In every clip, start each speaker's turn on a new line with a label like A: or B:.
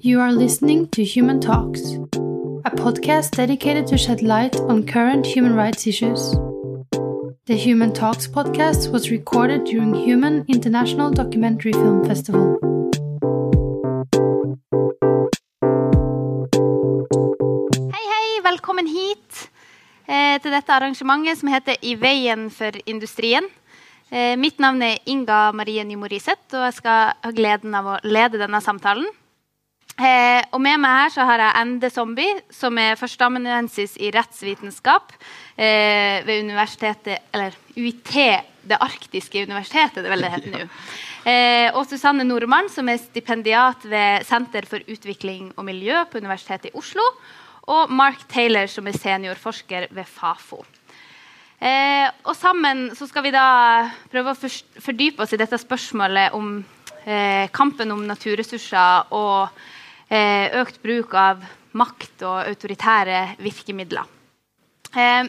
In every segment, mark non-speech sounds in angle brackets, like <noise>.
A: You are listening to Human Talks, a podcast dedicated to shed light on current human rights issues. The Human Talks podcast was recorded during Human International Documentary Film Festival.
B: Hei, hei, velkommen hit eh, til dette arrangementet som heter I veien for industrien. Eh, mitt navn er Inga Marie Nymoriseth, og jeg skal ha gleden av å lede denne samtalen. Eh, og med meg her så har jeg Ende Zombie, som er førsteamanuensis i rettsvitenskap eh, ved universitetet, eller UiT, det arktiske universitetet, det vel det heter nå. <laughs> Eh, og Susanne Nordmann, som er stipendiat ved Senter for utvikling og miljø på Universitetet i Oslo. Og Mark Taylor, som er seniorforsker ved Fafo. Eh, og sammen så skal vi da prøve å fordype oss i dette spørsmålet om eh, kampen om naturressurser og økt bruk av makt og autoritære virkemidler. Eh,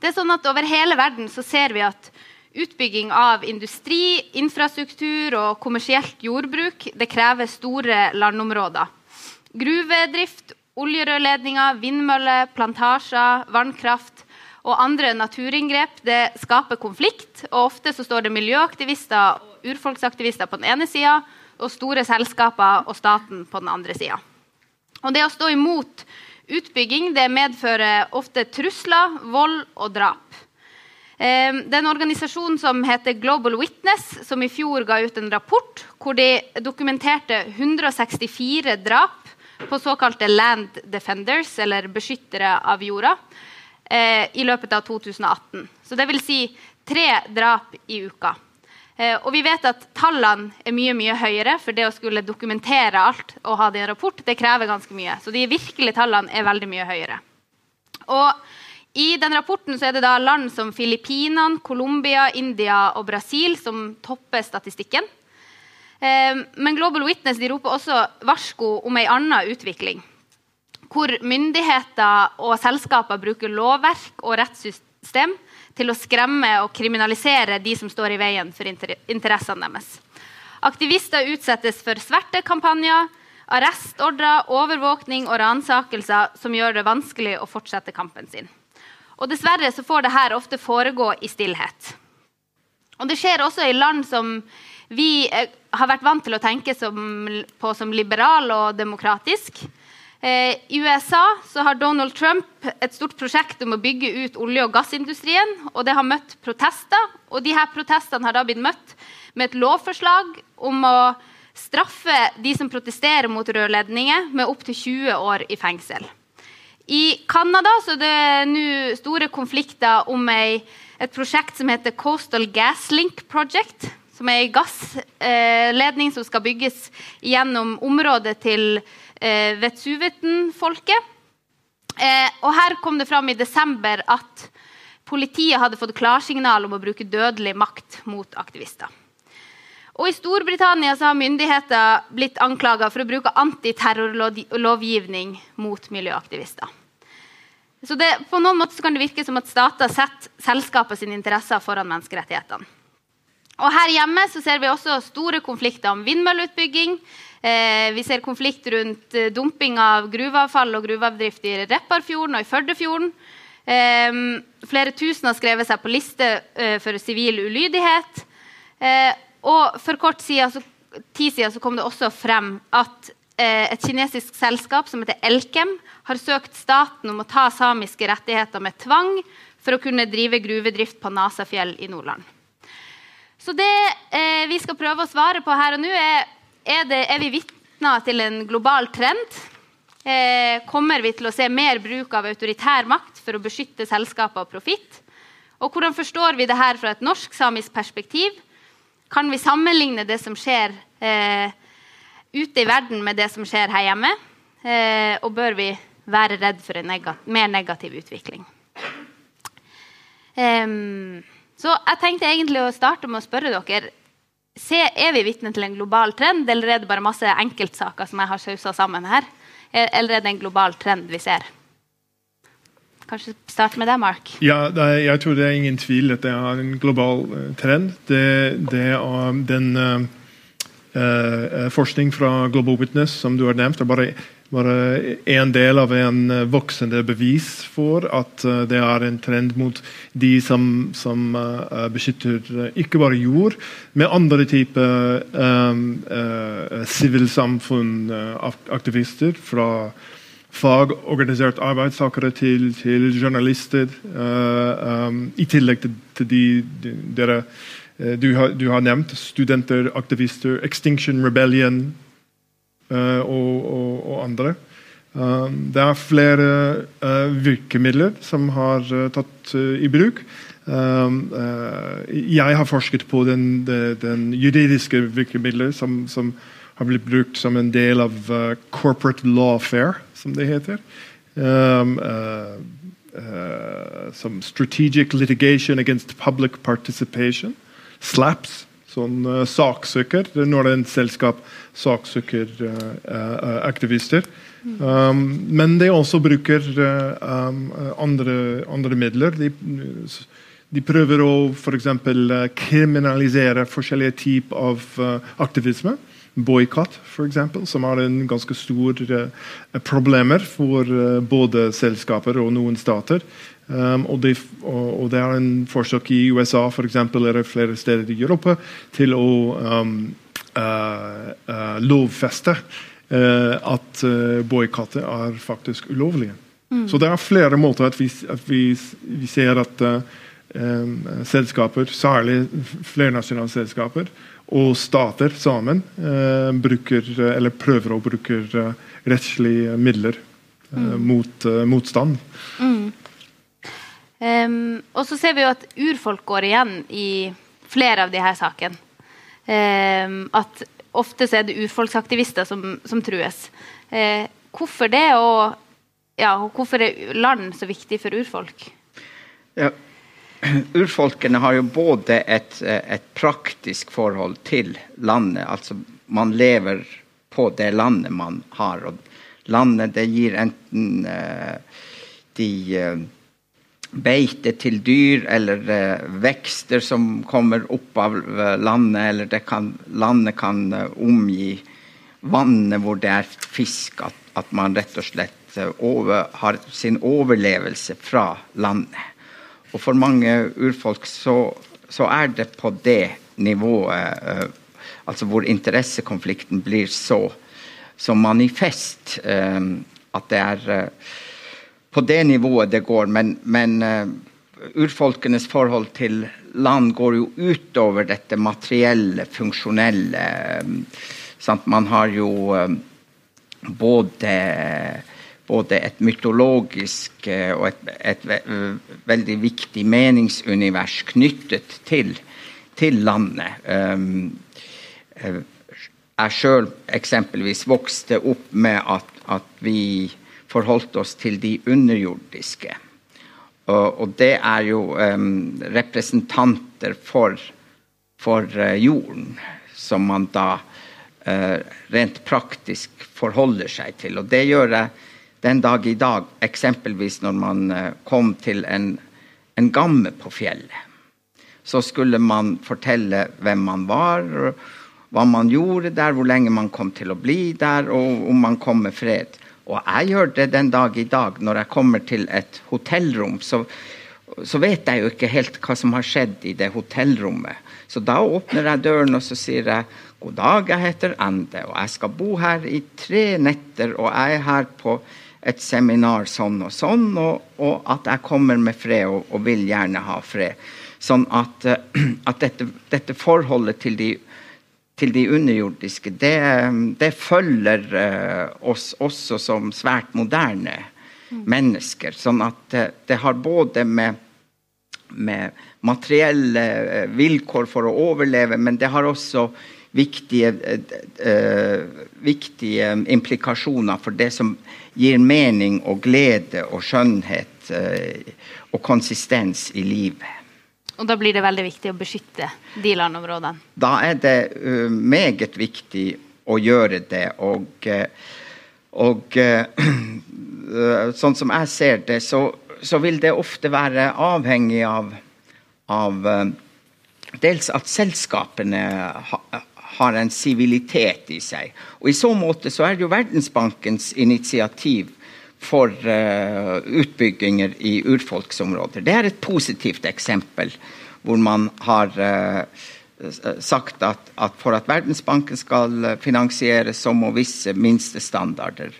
B: det er sånn at Over hele verden så ser vi at utbygging av industri, infrastruktur og kommersielt jordbruk det krever store landområder. Gruvedrift, oljerørledninger, vindmøller, plantasjer, vannkraft og andre naturinngrep det skaper konflikt. og Ofte så står det miljøaktivister og urfolksaktivister på den ene sida og store selskaper og staten på den andre sida. Det å stå imot utbygging det medfører ofte trusler, vold og drap. Eh, Det er en organisasjon som heter Global Witness, som i fjor ga ut en rapport hvor de dokumenterte 164 drap på såkalte land defenders, eller beskyttere av jorda, eh, i løpet av 2018. Så det vil si tre drap i uka. Eh, og vi vet at tallene er mye mye høyere, for det å skulle dokumentere alt og ha det i en rapport, det krever ganske mye. Så de virkelige tallene er veldig mye høyere. Og I den rapporten så er det da land som Filippinene, Colombia, India og Brasil som topper statistikken. Eh, men Global Witness de roper også varsko om ei anna utvikling. Hvor myndigheter og selskaper bruker lovverk og rettssystem til å skremme og kriminalisere de som står i veien for inter interessene deres. Aktivister utsettes for svertekampanjer, arrestordrer, overvåkning og ransakelser som gjør det vanskelig å fortsette kampen sin. Og Dessverre så får dette ofte foregå i stillhet. Og Det skjer også i land som vi eh, har vært vant til å tenke som, på som liberal og demokratisk. Eh, I USA har Donald Trump et stort prosjekt om å bygge ut olje- og gassindustrien. og Det har møtt protester. og de her Protestene har da blitt møtt med et lovforslag om å straffe de som protesterer mot rørledninger, med opptil 20 år i fengsel. I Canada er det nå store konflikter om ei, et prosjekt som heter Coastal Gas Link Project. Som er ei gassledning som skal bygges gjennom området til eh, Vetsuveten-folket. Eh, og her kom det fram i desember at politiet hadde fått klarsignal om å bruke dødelig makt mot aktivister. Og I Storbritannia har myndigheter blitt anklaga for å bruke antiterrorlovgivning mot miljøaktivister. Så det, på noen måter kan det virke som at stater setter sine interesser foran menneskerettighetene. Og Her hjemme ser vi også store konflikter om vindmølleutbygging. Eh, vi ser konflikt rundt eh, dumping av gruveavfall og gruveavdrift i Repparfjorden og i Førdefjorden. Eh, flere tusen har skrevet seg på liste for sivil ulydighet. Og for kort tid siden så kom det også frem at et kinesisk selskap som heter Elkem, har søkt staten om å ta samiske rettigheter med tvang for å kunne drive gruvedrift på Nasafjell i Nordland. Så det eh, vi skal prøve å svare på her og nå, er er, det, er vi vitner til en global trend. Eh, kommer vi til å se mer bruk av autoritær makt for å beskytte selskaper og profitt? Og hvordan forstår vi det her fra et norsk-samisk perspektiv? Kan vi sammenligne det som skjer eh, ute i verden, med det som skjer her hjemme? Eh, og bør vi være redd for en negat mer negativ utvikling? Um, så jeg tenkte egentlig å starte med å spørre dere Se, er vi vitne til en global trend, eller er det bare masse enkeltsaker som jeg har sausa sammen her? Er- Eller er det en global trend vi ser? Kanskje start med deg, Mark.
C: Ja, er, jeg tror det er ingen tvil at det er en global eh, trend. Det, det er den uh, forskning fra Global Witness, som du har nevnt, er bare, bare en del av en voksende bevis for at uh, det er en trend mot de som, som uh, beskytter ikke bare jord, men andre typer sivilsamfunnaktivister fra fagorganisert arbeidstakere til, til journalister. Um, I tillegg til, til de, de dere Eh, du har, du har, nevnt studenter, aktivister, Extinction Rebellion uh, og, og, og, andre. Um, det er flere uh, virkemidler som har tatt i bruk. Jeg har forsket på den, den, den juridiske virkemidler som, som, har blitt brukt som en del av corporate lawfare, som det heter. Som strategic litigation against public participation slaps, sånn uh, saksøker, når det er en selskap saksøker uh, aktivister. Um, men de også bruker um, andre, andre, midler. De, de prøver å f.eks. For kriminalisere forskjellige typer av aktivisme. Boikott, f.eks., som har en ganske stor problemer for både selskaper og noen stater. Um, og, det, og, det er en forsøk i USA for eksempel, eller flere steder i Europa til å um, uh, uh, lovfeste uh, at boikotter er faktisk ulovlige. Mm. Så det er flere måter at vi, at vi, vi ser at um, selskaper, særlig flernasjonale selskaper, og stater sammen bruker, eller prøver å bruke rettslige midler mm. mot motstand. Mm.
B: Um, og så ser vi jo at urfolk går igjen i flere av de her sakene. Um, at ofte så er det urfolksaktivister som, som trues. Uh, hvorfor det, og, ja, hvorfor er land så viktig for urfolk?
D: Ja, <clears throat> Urfolkene har jo både et, et, praktisk forhold til landet, altså man lever på det landet man har. og Landet det gir enten uh, de uh, beite til dyr eller uh, vekster som kommer opp av uh, landet, eller kan, landet kan uh, omgi vannet hvor det er fisk, at, at man rett og slett over, har sin overlevelse fra landet. Og for mange urfolk så, så er det på det nivået altså hvor interessekonflikten blir så, så manifest at det er på det nivået det går. Men, men uh, urfolkenes forhold til land går jo utover dette materielle, funksjonelle. Sant? Man har jo um, både, både, et mytologisk og et, et, veldig viktig meningsunivers knyttet til, til landet. Jeg sjøl eksempelvis vokste opp med at, at vi forholdt oss til de underjordiske. Og, og det er jo um, representanter for, for uh, jorden, som man da uh, rent praktisk forholder seg til. Og det gjør jeg den dag i dag, eksempelvis når man uh, kom til en, en gamme på fjellet. Så skulle man fortelle hvem man var, hva man gjorde der, hvor lenge man kom til å bli der, og om man kom med fred. Og jeg gjør det den dag i dag. Når jeg kommer til et hotellrom, så, så, vet jeg jo ikke helt hva som har skjedd i det hotellrommet. Så da åpner jeg døren og så sier jeg god dag, jeg heter Ende, og jeg skal bo her i tre netter, og jeg er her på et seminar sånn og sånn, og, og at jeg kommer med fred og, og, vil gjerne ha fred. Sånn at, at dette, dette forholdet til de til de underjordiske, det, det følger uh, oss også som svært moderne mm. mennesker. Sånn at det, det har både med, med, materielle eh, vilkår for å overleve, men det har også viktige, viktige implikasjoner for det som gir mening og glede og skjønnhet og konsistens i livet.
B: Og da blir det veldig viktig å beskytte de landområdene?
D: Da er det uh, meget viktig å gjøre det. Og, og uh, <clears throat> sånn som jeg ser det, så, så, vil det ofte være avhengig av, av Dels at selskapene ha, har en sivilitet i seg. Og I så måte så er det jo Verdensbankens initiativ for uh, utbygginger i urfolksområder. Det er et positivt eksempel hvor man har uh, sagt at, at, for at Verdensbanken skal finansiere, så må visse minstestandarder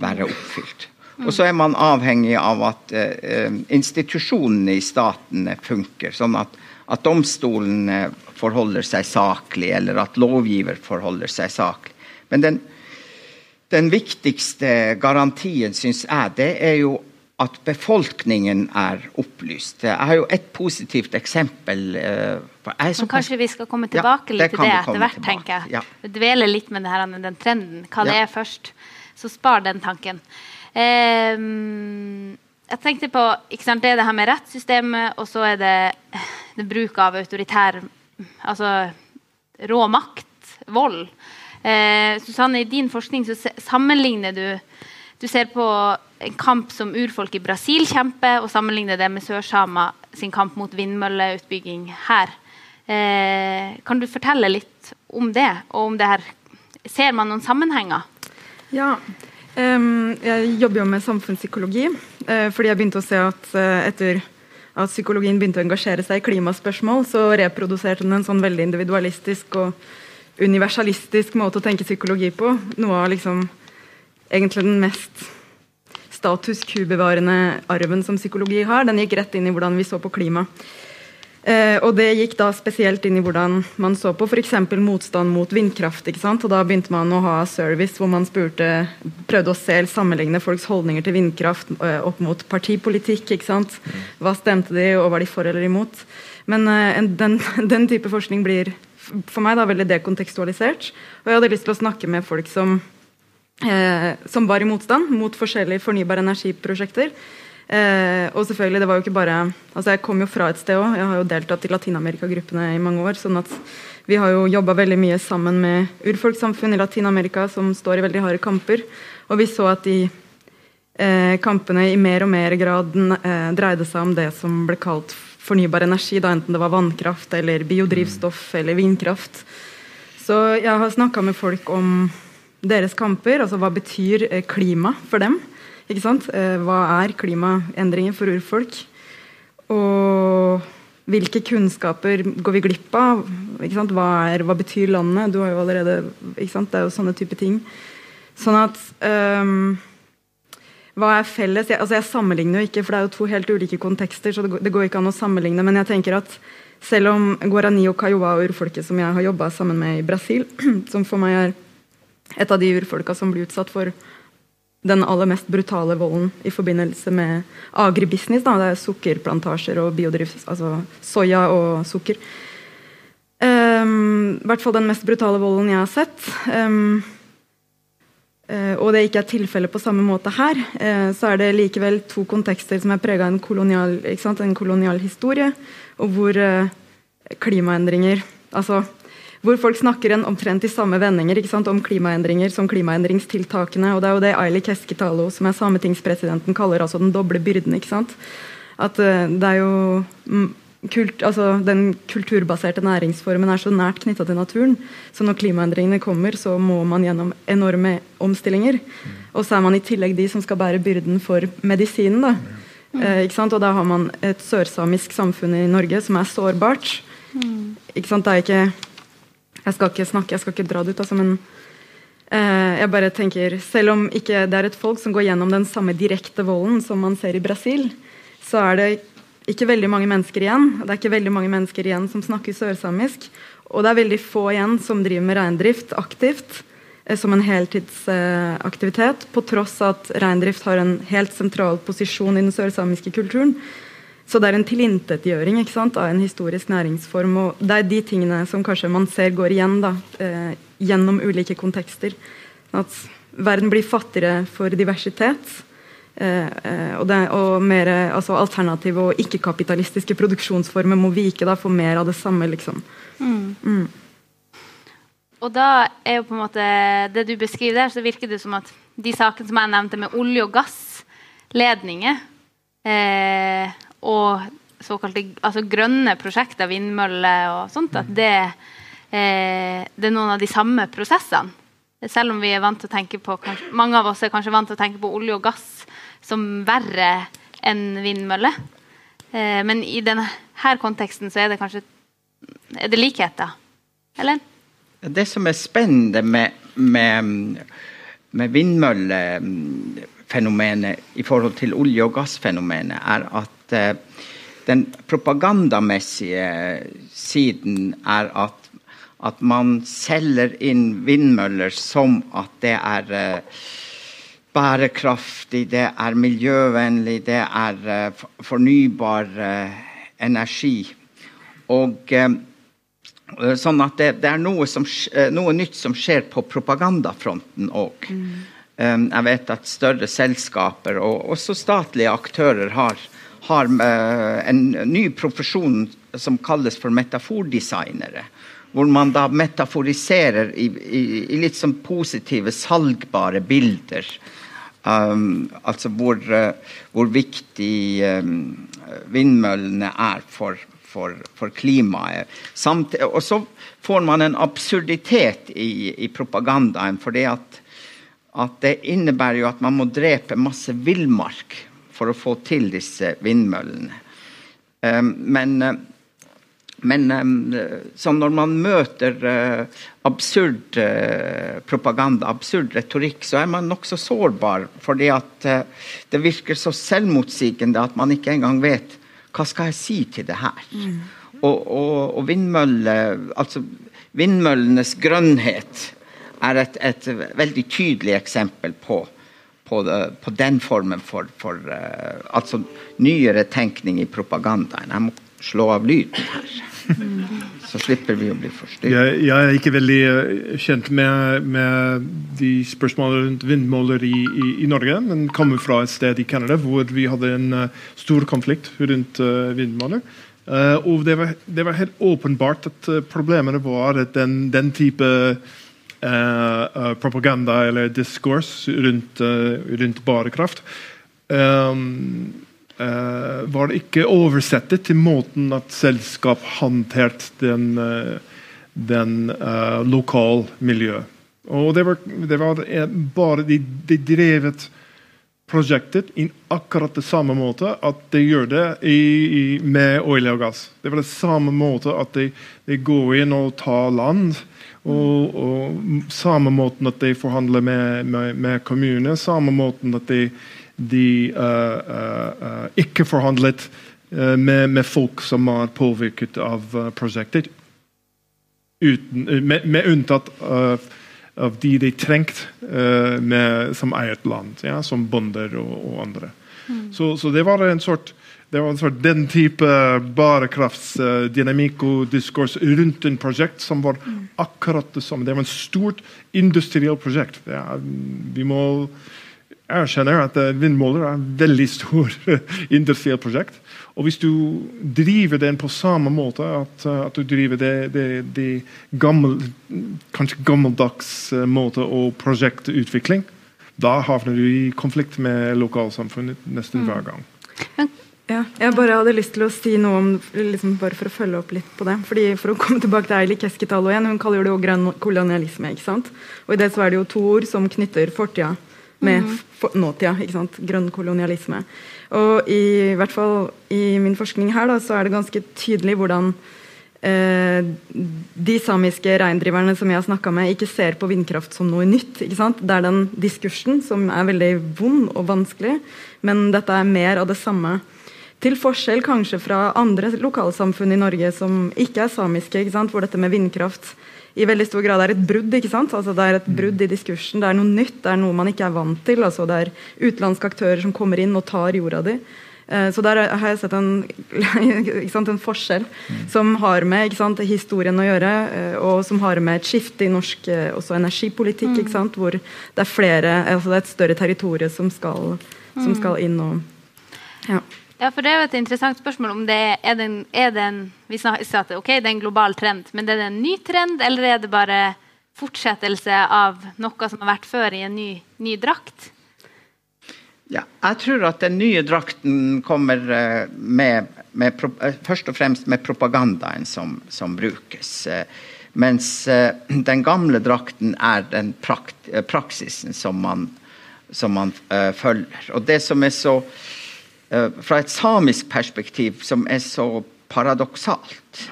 D: være oppfylt. Og så er man avhengig av at uh, institusjonene i statene funker. Sånn at, at, domstolene forholder seg saklig, eller at lovgiver forholder seg saklig. Men den, den viktigste garantien, syns jeg, det er jo at befolkningen er opplyst. Jeg har jo et positivt eksempel.
B: Men kanskje vi skal komme tilbake ja, litt til det etter hvert, tenker jeg. Ja. Dvele litt med her, den trenden. Hva ja. det er først. Så spar den tanken. Eh, jeg tenkte på sant, Det er det her med rettssystemet, og så er det, det bruk av autoritær Altså rå makt, vold. Eh, Susanne, i din forskning så sammenligner du Du ser på en kamp som urfolk i Brasil kjemper, og sammenligner det med sørsamer sin kamp mot vindmølleutbygging her. Eh, kan du fortelle litt om det, og om det her Ser man noen sammenhenger?
E: Ja, Um, jeg jobber jo med samfunnspsykologi uh, fordi jeg begynte å se at uh, etter at psykologien begynte å engasjere seg i klimaspørsmål, så reproduserte den en sånn veldig individualistisk og universalistisk måte å tenke psykologi på. Noe av liksom egentlig den mest status quo-bevarende arven som psykologi har. Den gikk rett inn i hvordan vi så på klima. Eh, og Det gikk da spesielt inn i hvordan man så på f.eks. motstand mot vindkraft. ikke sant? Og Da begynte man å ha service hvor man spurte, prøvde å se sammenligne folks holdninger til vindkraft eh, opp mot partipolitikk. ikke sant? Hva stemte de, og var de for eller imot? Men eh, den, <laughs> den, type forskning blir for meg da veldig dekontekstualisert. Og jeg hadde lyst til å snakke med folk som, eh, som var i motstand mot forskjellige fornybare energiprosjekter. Eh, og selvfølgelig, det var jo ikke bare altså Jeg kom jo fra et sted òg. Jeg har jo deltatt i Latin-Amerika-gruppene i mange år. sånn at vi har jo jobba veldig mye sammen med urfolkssamfunn i Latin-Amerika som står i veldig harde kamper. Og vi så at de eh, kampene i mer og mer grad eh, dreide seg om det som ble kalt fornybar energi, da enten det var vannkraft eller biodrivstoff eller vindkraft. Så jeg har snakka med folk om deres kamper. altså Hva betyr eh, klima for dem? Ikke sant? Eh, hva er klimaendringer for urfolk? Og hvilke kunnskaper går vi glipp av? Hva, er, hva, betyr landet? Du har jo allerede ikke sant? Det er jo sånne type ting. Sånn at um, Hva er felles? Jeg, altså jeg sammenligner jo ikke, for det er jo to helt ulike kontekster. så det går, det går ikke an å sammenligne, Men jeg tenker at selv om Guarani og caioa og urfolket som jeg har jobba sammen med i Brasil, <clears throat> som for meg er et av de urfolka som blir utsatt for den aller mest brutale volden i forbindelse med agribusiness. Da. Det er sukkerplantasjer og biodrivstoff, altså soya og sukker. Um, I hvert fall den mest brutale volden jeg har sett. Um, og det ikke er tilfellet på samme måte her, uh, så er det likevel to kontekster som er prega av en kolonial, en kolonial historie, og hvor uh, klimaendringer altså hvor folk snakker en omtrent i samme vendinger sant, om klimaendringer som klimaendringstiltakene. og Det er jo det Aili Keskitalo, som er sametingspresidenten, kaller altså den doble byrden. ikke sant? At det er jo mm, kult, altså Den kulturbaserte næringsformen er så nært knytta til naturen. Så når klimaendringene kommer, så må man gjennom enorme omstillinger. Og så er man i tillegg de som skal bære byrden for medisinen. da. Eh, ikke sant? Og da har man et sørsamisk samfunn i Norge som er sårbart. Mm. Ikke sant? Det er ikke jeg skal ikke snakke, jeg skal ikke dra det ut, altså, men eh, jeg bare tenker Selv om ikke det er et folk som går gjennom den samme direkte volden som man ser i Brasil, så er det ikke veldig mange mennesker igjen. Det er ikke veldig mange mennesker igjen som snakker sørsamisk. Og det er veldig få igjen som driver med reindrift aktivt eh, som en heltidsaktivitet, på tross at reindrift har en helt sentral posisjon i den sørsamiske kulturen. Så det er en tilintetgjøring av en historisk næringsform. og Det er de tingene som kanskje man ser går igjen da, eh, gjennom ulike kontekster. At verden blir fattigere for diversitet. Eh, eh og, det, og mer altså alternative og ikke-kapitalistiske produksjonsformer må vike da, for mer av det samme. liksom. Mm. Mm.
B: Og da er jo på en måte det du beskriver der, så virker det som at de sakene som jeg nevnte med olje- og gassledninger eh, og såkalte altså grønne prosjekter, vindmøller og sånt, at det eh, det er noen av de samme prosessene. Selv om vi er vant til å tenke på, kanskje, mange av oss er kanskje vant til å tenke på olje og gass som verre enn vindmølle. Eh, men i denne konteksten så er det kanskje er det likheter? Eller?
D: Det som er spennende med, med, med vindmøllefenomenet i forhold til olje- og gassfenomenet, er at eh, den propagandamessige siden er at, at man selger inn vindmøller som at det er eh, bærekraftig, det er miljøvennlig, det er uh, fornybar uh, energi. Og uh, Sånn at det, det er noe, som, noe, nytt som skjer på propagandafronten òg. Mm. Jeg vet at større selskaper og også statlige aktører har, har en ny profesjon som kalles for metafordesignere hvor man da metaforiserer i, i, i litt sånn positive, salgbare bilder Um, altså hvor, uh, hvor viktig um, vindmøllene er for, for, for klimaet. Samt, og så får man en absurditet i, i propagandaen. For at, at, det innebærer jo at man må drepe masse villmark for å få til disse vindmøllene. Um, men uh, men så når man møter uh, absurd uh, propaganda, absurd retorikk, så er man nokså sårbar. Fordi at uh, det virker så selvmotsigende at man ikke engang vet hva skal jeg si til det her. Mm. Og, og, og vindmølle, altså, vindmøllenes grønnhet er et, et, veldig tydelig eksempel på, på, på den formen for, for altså nyere tenkning i propagandaen. Jeg må slå av lyden her. Så slipper vi å bli forstyrret.
C: Jeg, jeg, er ikke veldig eh, kjent med, med de spørsmålene rundt vindmåler i, i, i, Norge, men kommer fra et sted i Canada hvor vi hadde en uh, stor konflikt rundt uh, vindmåler. Uh, og det var, det var, helt åpenbart at problemene var at den, den type propaganda eller diskurs rundt, rundt barekraft um, var det ikke oversettet til måten at selskap håndterte den, uh, den uh, lokalmiljøet. Og det var, det var bare de, de drevet prosjektet i akkurat det samme måte at de gjør det i, i, med olje og gass. Det var det samme måte at de, de går inn og tar land. Og, og samme måten at de forhandler med, med, med kommuner, samme måten at de de uh, uh, ikke forhandlet med, med, folk som var påvirket av prosjektet. Uten, med, med, unntatt av, av de de trengte som eiet land, ja, som bønder og, og, andre. Mm. Så, så, det var en sort det var en sort den type bærekraftsdynamikk og diskurs rundt en prosjekt som var mm. akkurat det samme. Det var et stort industrielt prosjekt. Ja, vi må jeg erkjenner at eh, vindmåler er et veldig stort industrielt prosjekt. Og hvis du driver den på samme måte, at, eh, at du driver det, det, det gammel, kanskje gammeldags eh, måte og prosjektutvikling, da havner du i konflikt med lokalsamfunnet nesten hver gang.
E: Ja, jeg bare hadde lyst til å si noe om liksom bare for å følge opp litt på det. Fordi For å komme tilbake til Eili Keskitalo igjen, hun kaller det jo grønn kolonialisme. ikke sant? Og I det så er det jo to ord som knytter fortida med mm. nåtida. ikke sant? Grønn kolonialisme. Og i, hvert fall i min forskning her da, så er det ganske tydelig hvordan eh, de samiske reindriverne som jeg har snakka med, ikke ser på vindkraft som noe nytt. ikke sant? Det er den diskursen som er veldig vond og vanskelig, men dette er mer av det samme. Til forskjell kanskje fra andre lokalsamfunn i Norge som ikke er samiske, ikke sant? hvor dette med vindkraft i veldig stor grad er et brudd. ikke sant? Altså Det er et brudd i diskursen. Det er noe nytt, det er noe man ikke er vant til. altså Det er utenlandske aktører som kommer inn og tar jorda di. Eh, så der har jeg sett en, <laughs> sant, en forskjell mm. som har med sant, historien å gjøre, eh, og som har med et skifte i norsk eh, energipolitikk, mm. sant, hvor det er flere, altså det er et større territorium som som mm. skal inn og ja.
B: Ja, for Det er jo et interessant spørsmål om det er, den, er den, Vi sa okay, det er en global trend, men er det en ny trend, eller er det bare fortsettelse av noe som har vært før i en ny, ny drakt?
D: Ja, jeg tror at den nye drakten kommer eh, med, med, eh, først og fremst med propagandaen som, som brukes. Eh, Mens den gamle drakten er den prakt, praksisen som man, som man følger. Og det som er så Fra et samisk perspektiv som er så paradoksalt,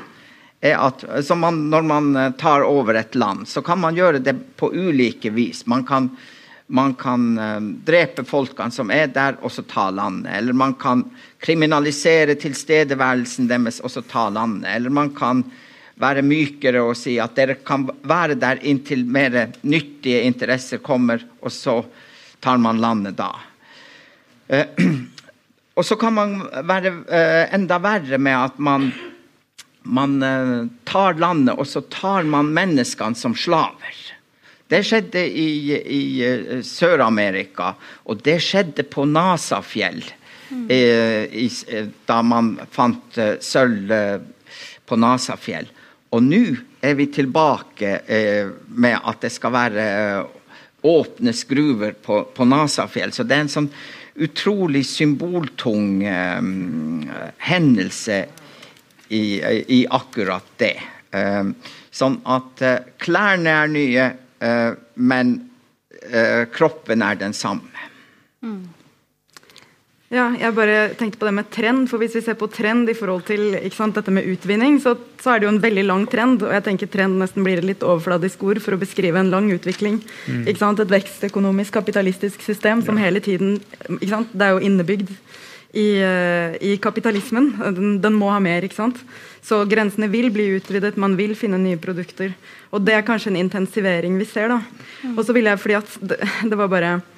D: er at man, når man eh, tar over et land, så kan man gjøre det på ulike vis. Man kan, man kan drepe folkene som er der, og så ta landet. Eller man kan kriminalisere tilstedeværelsen deres og så ta landet. Eller man kan være mykere og si at dere kan være der inntil mer nyttige interesser kommer, og så tar man landet da. Uh, og så kan man være uh, enda verre med at man man uh, tar landet, og så tar man menneskene som slaver. Det skjedde i, i uh, Sør-Amerika, og det skjedde på Nasafjell. Mm. I, da man fant sølv på Nasafjell. Og nå er vi tilbake med at det skal være åpne skruver på, på Nasafjell. Så det er en sånn utrolig symboltung eh, hendelse i, i akkurat det. Eh, sånn at eh, klærne er nye, uh, men kroppen er den samme. Mm.
E: Ja, jeg bare tenkte på det med trend. for Hvis vi ser på trend i forhold til sant, dette med utvinning, så, så, er det jo en veldig lang trend. Og jeg tenker trend nesten blir et litt overfladisk ord for å beskrive en lang utvikling. Mm. Et vekstøkonomisk kapitalistisk system som ja. hele tiden Det er jo innebygd i, eh, i kapitalismen. Den, den, må ha mer. ikke sant? Så grensene vil bli utvidet, man vil finne nye produkter. Og det er kanskje en intensivering vi ser. da. Og så ville jeg, fordi at det, det var bare sant,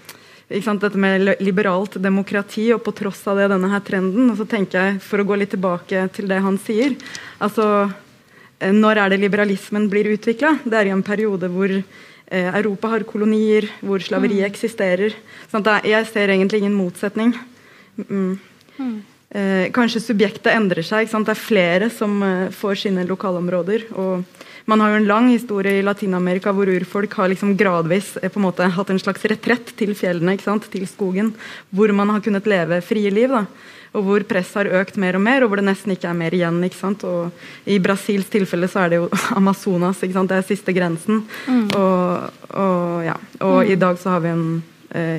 E: dette med liberalt demokrati, og på tross av det, denne her trenden. og så tenker jeg, For å gå litt tilbake til det han sier altså, eh, Når er det liberalismen blir utvikla? Det er i en periode hvor eh, Europa har kolonier, hvor slaveriet mm. eksisterer. Sånn jeg ser egentlig ingen motsetning. Mm. Mm. Eh, kanskje subjektet endrer seg. Det er flere som eh, får sine lokalområder. og Man har jo en lang historie i Latin-Amerika hvor urfolk har liksom gradvis eh, på en måte hatt en slags retrett til fjellene, til skogen, hvor man har kunnet leve frie liv. da og hvor presset har økt mer og mer, og hvor det nesten ikke er mer igjen. Og I Brasils tilfelle så er det jo <laughs> Amazonas, det er siste grensen. Mm. Og, og, ja. og mm. i dag så har vi en,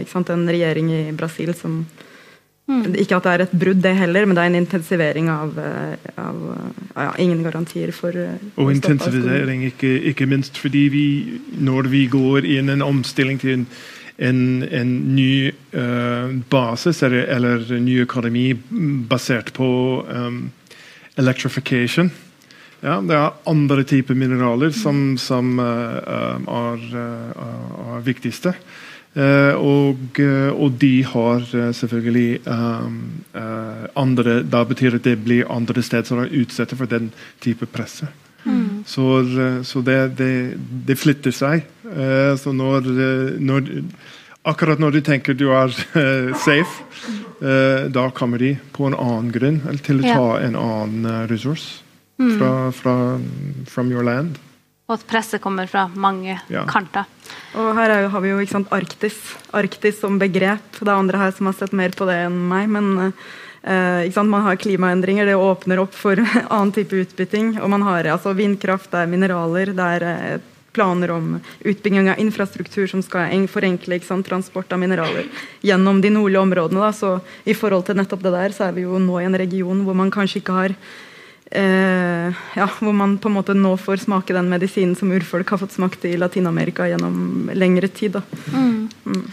E: sant, en regjering i Brasil som Mm. Ikke at det er et brudd, det heller, men det er en intensivering av, eh, av ja, ingen garantier for
C: eh, Og intensivering, ikke, ikke, minst fordi vi, når vi går inn en omstilling til en, en, en ny uh, basis eller, eller en ny akademi basert på um, electrification ja, Det er andre typer mineraler som, som uh, er, er, er viktigste. Uh, og, uh, og, de har uh, selvfølgelig um, andre Da betyr det at det blir andre steder som er utsatt for den type press. Mm. Så, så det, det, det, flytter seg. så når, når, Akkurat når du tenker du er safe, da kommer de på en annen grunn til å ta en annen ressurs mm. fra, fra from your land.
B: Og at presset kommer fra mange ja. kanter.
E: Og her jo, har vi jo sant, Arktis. Arktis som begrep. Det er andre her som har sett mer på det enn meg. men eh, Man har klimaendringer, det åpner opp for <laughs> annen type utbytting. Og man har altså, vindkraft, det er mineraler, det er eh, planer om utbygging av infrastruktur som skal forenkle sant, transport av mineraler gjennom de nordlige områdene. Da. Så I forhold til nettopp det der, så er vi jo nå i en region hvor man kanskje ikke har ja, hvor man på en måte nå får smake den medisinen som urfolk har fått smakt i Latin-Amerika gjennom lengre tid. Mm.
B: Mm.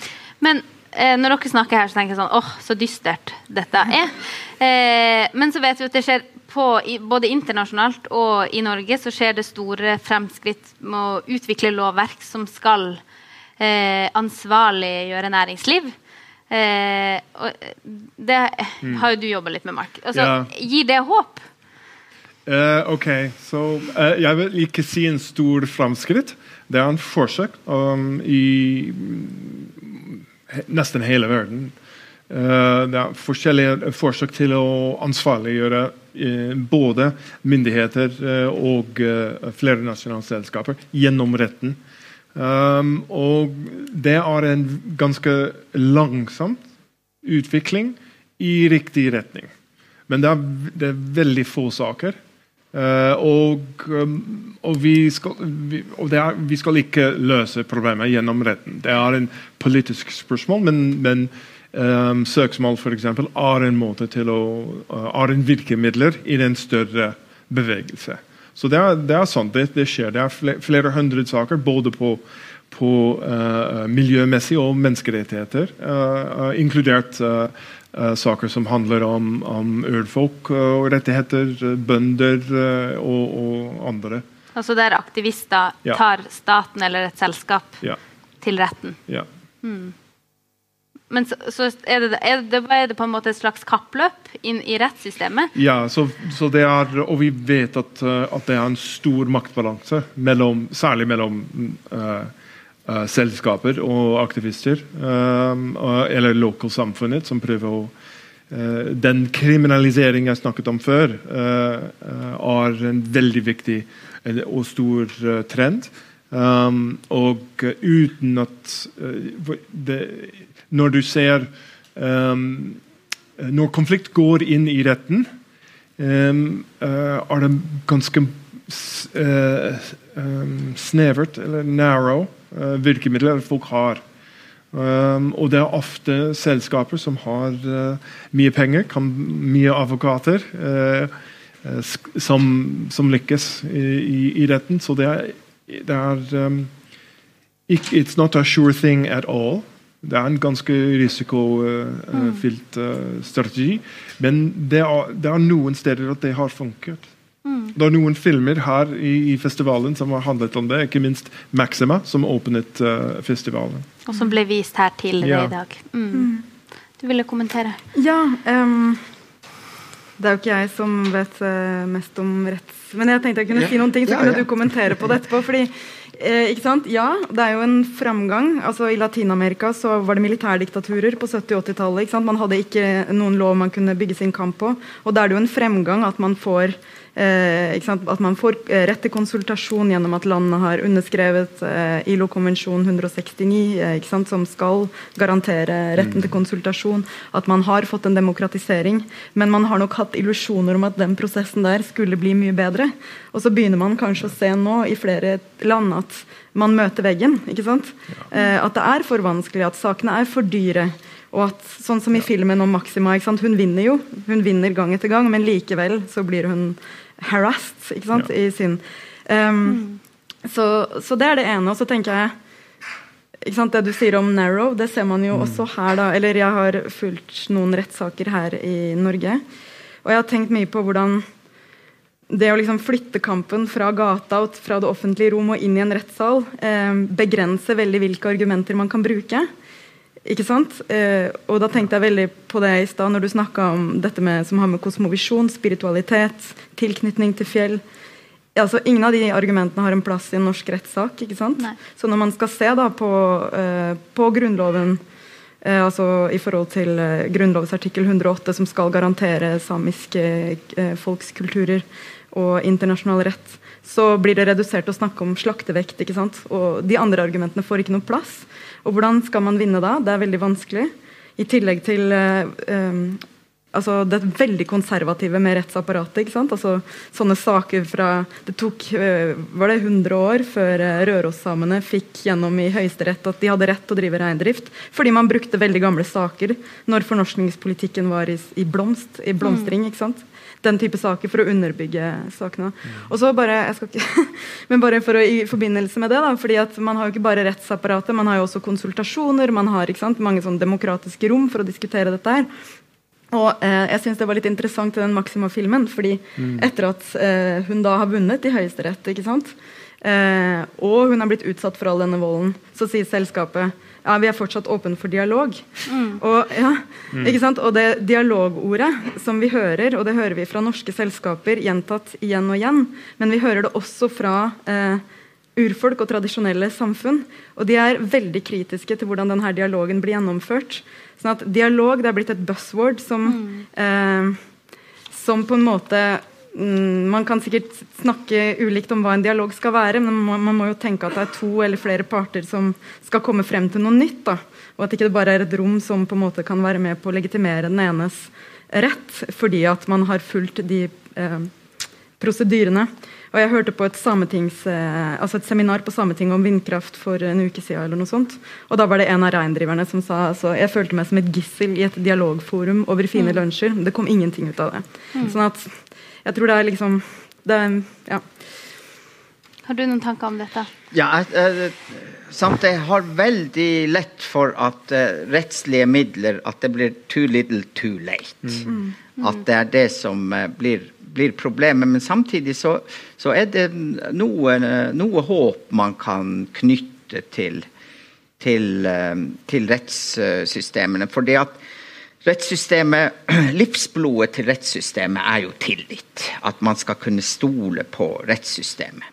B: Men eh, når dere snakker her, så tenker jeg sånn åh, så dystert dette er. Eh, men så vet vi at det skjer på, både internasjonalt og i Norge så skjer det store fremskritt med å utvikle lovverk som skal eh, ansvarliggjøre næringsliv. Eh, og det mm. har jo du jobba litt med, Mark. Altså, ja. Gir det håp?
C: Uh, ok, så uh, Jeg vil ikke si en stor framskritt. Det er en forsøk um, i nesten hele verden. Uh, det er forskjellige forsøk til å ansvarliggjøre både myndigheter og flernasjonale selskaper gjennom retten. Um, og det er en ganske langsom utvikling i riktig retning. Men det er, det er veldig få saker og, um, og, vi skal, vi, og er, vi skal ikke løse problemet gjennom retten. Det er en politisk spørsmål, men, men um, søksmål for eksempel, er en måte til å uh, er en virkemidler i den større bevegelse. Så det er, det er sånn det, det, skjer. Det er flere, flere hundre saker både på, på uh, miljømessig og menneskerettigheter, uh, inkludert saker som handler om, om urfolk og rettigheter, bønder og, og, andre.
B: Altså der aktivister ja. tar staten eller et selskap ja. til retten?
C: Ja. Mm.
B: Men så, så er, det, er, det, er, det, på en måte et slags kappløp inn i rettssystemet?
C: Ja, så, så det er, og vi vet at, eh, at, det er en stor maktbalanse, mellom, særlig mellom uh, selskaper og aktivister. Uh, eller lokalsamfunnet, som prøver å Den kriminaliseringen jeg snakket om før, er en veldig viktig og stor trend. Og uten at det når du ser Når konflikt går inn i retten, er det ganske snevert, eller narrow, virkemidler folk har. Um, og det er ofte selskaper som har uh, mye penger, kan, mye advokater, uh, som, som, lykkes i, i, i, retten. Så det er, det er um, It's not a sure thing at all. Det er en ganske risikofylt uh, strategi. Men det er, det er, noen steder at det har funket. Mm. Det er noen filmer her i, i, festivalen som har handlet om det. Ikke minst Maxima, som åpnet uh, festivalen.
B: Og som ble vist her tidligere ja. i dag. Mm. Mm. Du ville kommentere?
E: Ja. Um, det er jo ikke jeg som vet uh, mest om retts... Men jeg tenkte jeg kunne si noen ting, så ja, kunne du kommentere på det etterpå. fordi Eh, ikke sant? Ja, det er jo en framgang. Altså, I Latin-Amerika så var det militærdiktaturer på 70- 80-tallet. Man hadde ikke noen lov man kunne bygge sin kamp på. Og da er det jo en fremgang at man får at man får eh, rett til konsultasjon gjennom at landet har underskrevet eh, ILO-konvensjon 169, eh, som skal garantere retten til konsultasjon. At man har fått en demokratisering. Men man har nok hatt illusjoner om at den prosessen der skulle bli mye bedre. Og så begynner man kanskje å se nå i flere land at man møter veggen. ikke sant? Eh, at det er for vanskelig, at sakene er for dyre. Og at, sånn som i filmen om Maxima, hun vinner jo. Hun vinner gang etter gang, men likevel så blir hun harassed ikke sant, ja. i sin um, mm. så, så, det er det ene. Og så tenker jeg ikke sant, Det du sier om narrow, det ser man jo mm. også her. da, eller Jeg har fulgt noen rettssaker her i Norge. Og jeg har tenkt mye på hvordan det å liksom flytte kampen fra gata og fra det offentlige rom og inn i en rettssal eh, begrenser veldig hvilke argumenter man kan bruke. Ikke sant? Eh, og da tenkte jeg veldig på det i stad, når du snakka om dette med, som har med kosmovisjon, spiritualitet, tilknytning til fjell. Altså, ingen av de argumentene har en plass i en norsk rettssak. ikke sant? Nei. Så når man skal se da på, eh, på Grunnloven eh, altså i forhold til eh, Grunnlovens artikkel 108, som skal garantere samiske eh, folks kulturer og internasjonal rett, så blir det redusert til å snakke om slaktevekt. ikke sant? Og de andre argumentene får ikke noen plass. Og hvordan skal man vinne da? Det er veldig vanskelig. I tillegg til um, altså det veldig konservative med rettsapparatet. ikke sant? Altså Sånne saker fra Det tok uh, var det 100 år før uh, Rørossamene fikk gjennom i Høyesterett at de hadde rett til å drive reindrift. Fordi man brukte veldig gamle saker når fornorskningspolitikken var i, i blomst, i blomstring. Mm. ikke sant? Den type saker for å underbygge sakene. Og så bare, jeg skal ikke, <laughs> men bare for å, I forbindelse med det, da, fordi at man har jo ikke bare rettsapparatet, man har jo også konsultasjoner, man har sant, mange sånn demokratiske rom for å diskutere dette her. Og eh, jeg synes Det var litt interessant i den Maxima-filmen. fordi mm. Etter at eh, hun da har vunnet i Høyesterett, ikke sant? Eh, og hun har blitt utsatt for all denne volden, så sier selskapet ja, vi er fortsatt åpne for dialog. Mm. Og, ja, mm. ikke sant? og det dialogordet som vi hører, og det hører vi fra norske selskaper gjentatt igjen og igjen, men vi hører det også fra eh, urfolk og tradisjonelle samfunn. Og de er veldig kritiske til hvordan denne dialogen blir gjennomført. Sånn at Dialog det er blitt et buzzword som, mm. eh, som på en måte man kan sikkert snakke ulikt om hva en dialog skal være, men man, man, må jo tenke at det er to eller flere parter som skal komme frem til noe nytt. Da. Og at ikke det bare er et rom som på en måte kan være med på å legitimere den enes rett, fordi at man har fulgt de eh, prosedyrene. Og jeg hørte på et, eh, altså et, seminar på Sametinget om vindkraft for en uke siden. eller noe sånt. Og da var det en av reindriverne som sa altså, jeg følte meg som et gissel i et dialogforum over fine mm. lunsjer. Det kom ingenting ut av det. Mm. Sånn at jeg tror det er liksom det er, ja.
B: Har du noen tanker om dette?
D: Ja, jeg, samt jeg har veldig lett for at uh, rettslige midler At det blir too little too late. Mm. Mm. At det er det som uh, blir, blir, problemet. Men samtidig så, så er det noe, noe, håp man kan knytte til, til, uh, til rettssystemene. Fordi at rettssystemet, <clears throat> Livsblodet til rettssystemet er jo tillit. At man skal kunne stole på rettssystemet.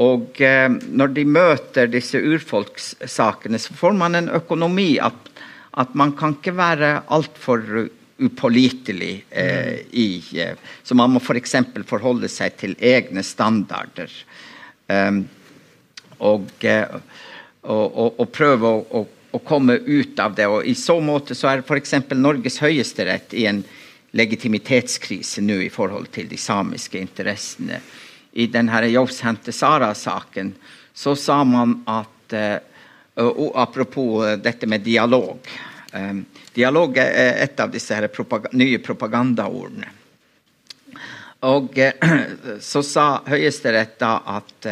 D: Og eh, når de møter disse urfolkssakene, så får man en økonomi at, at man kan ikke være altfor upålitelig. Eh, i, eh, så man må f.eks. For forholde seg til egne standarder. Um, og, eh, og, og, og, prøve å, å, komme ut av det. Og I så måte så er f.eks. Norges høyesterett i en legitimitetskrise nå i forhold til de samiske interessene i denne Jovshente Sara-saken, så sa man at uh, Apropos uh, dette med dialog. Um, dialog er et av disse propag nye propagandaordene. Og <clears throat> så sa Høyesterett da at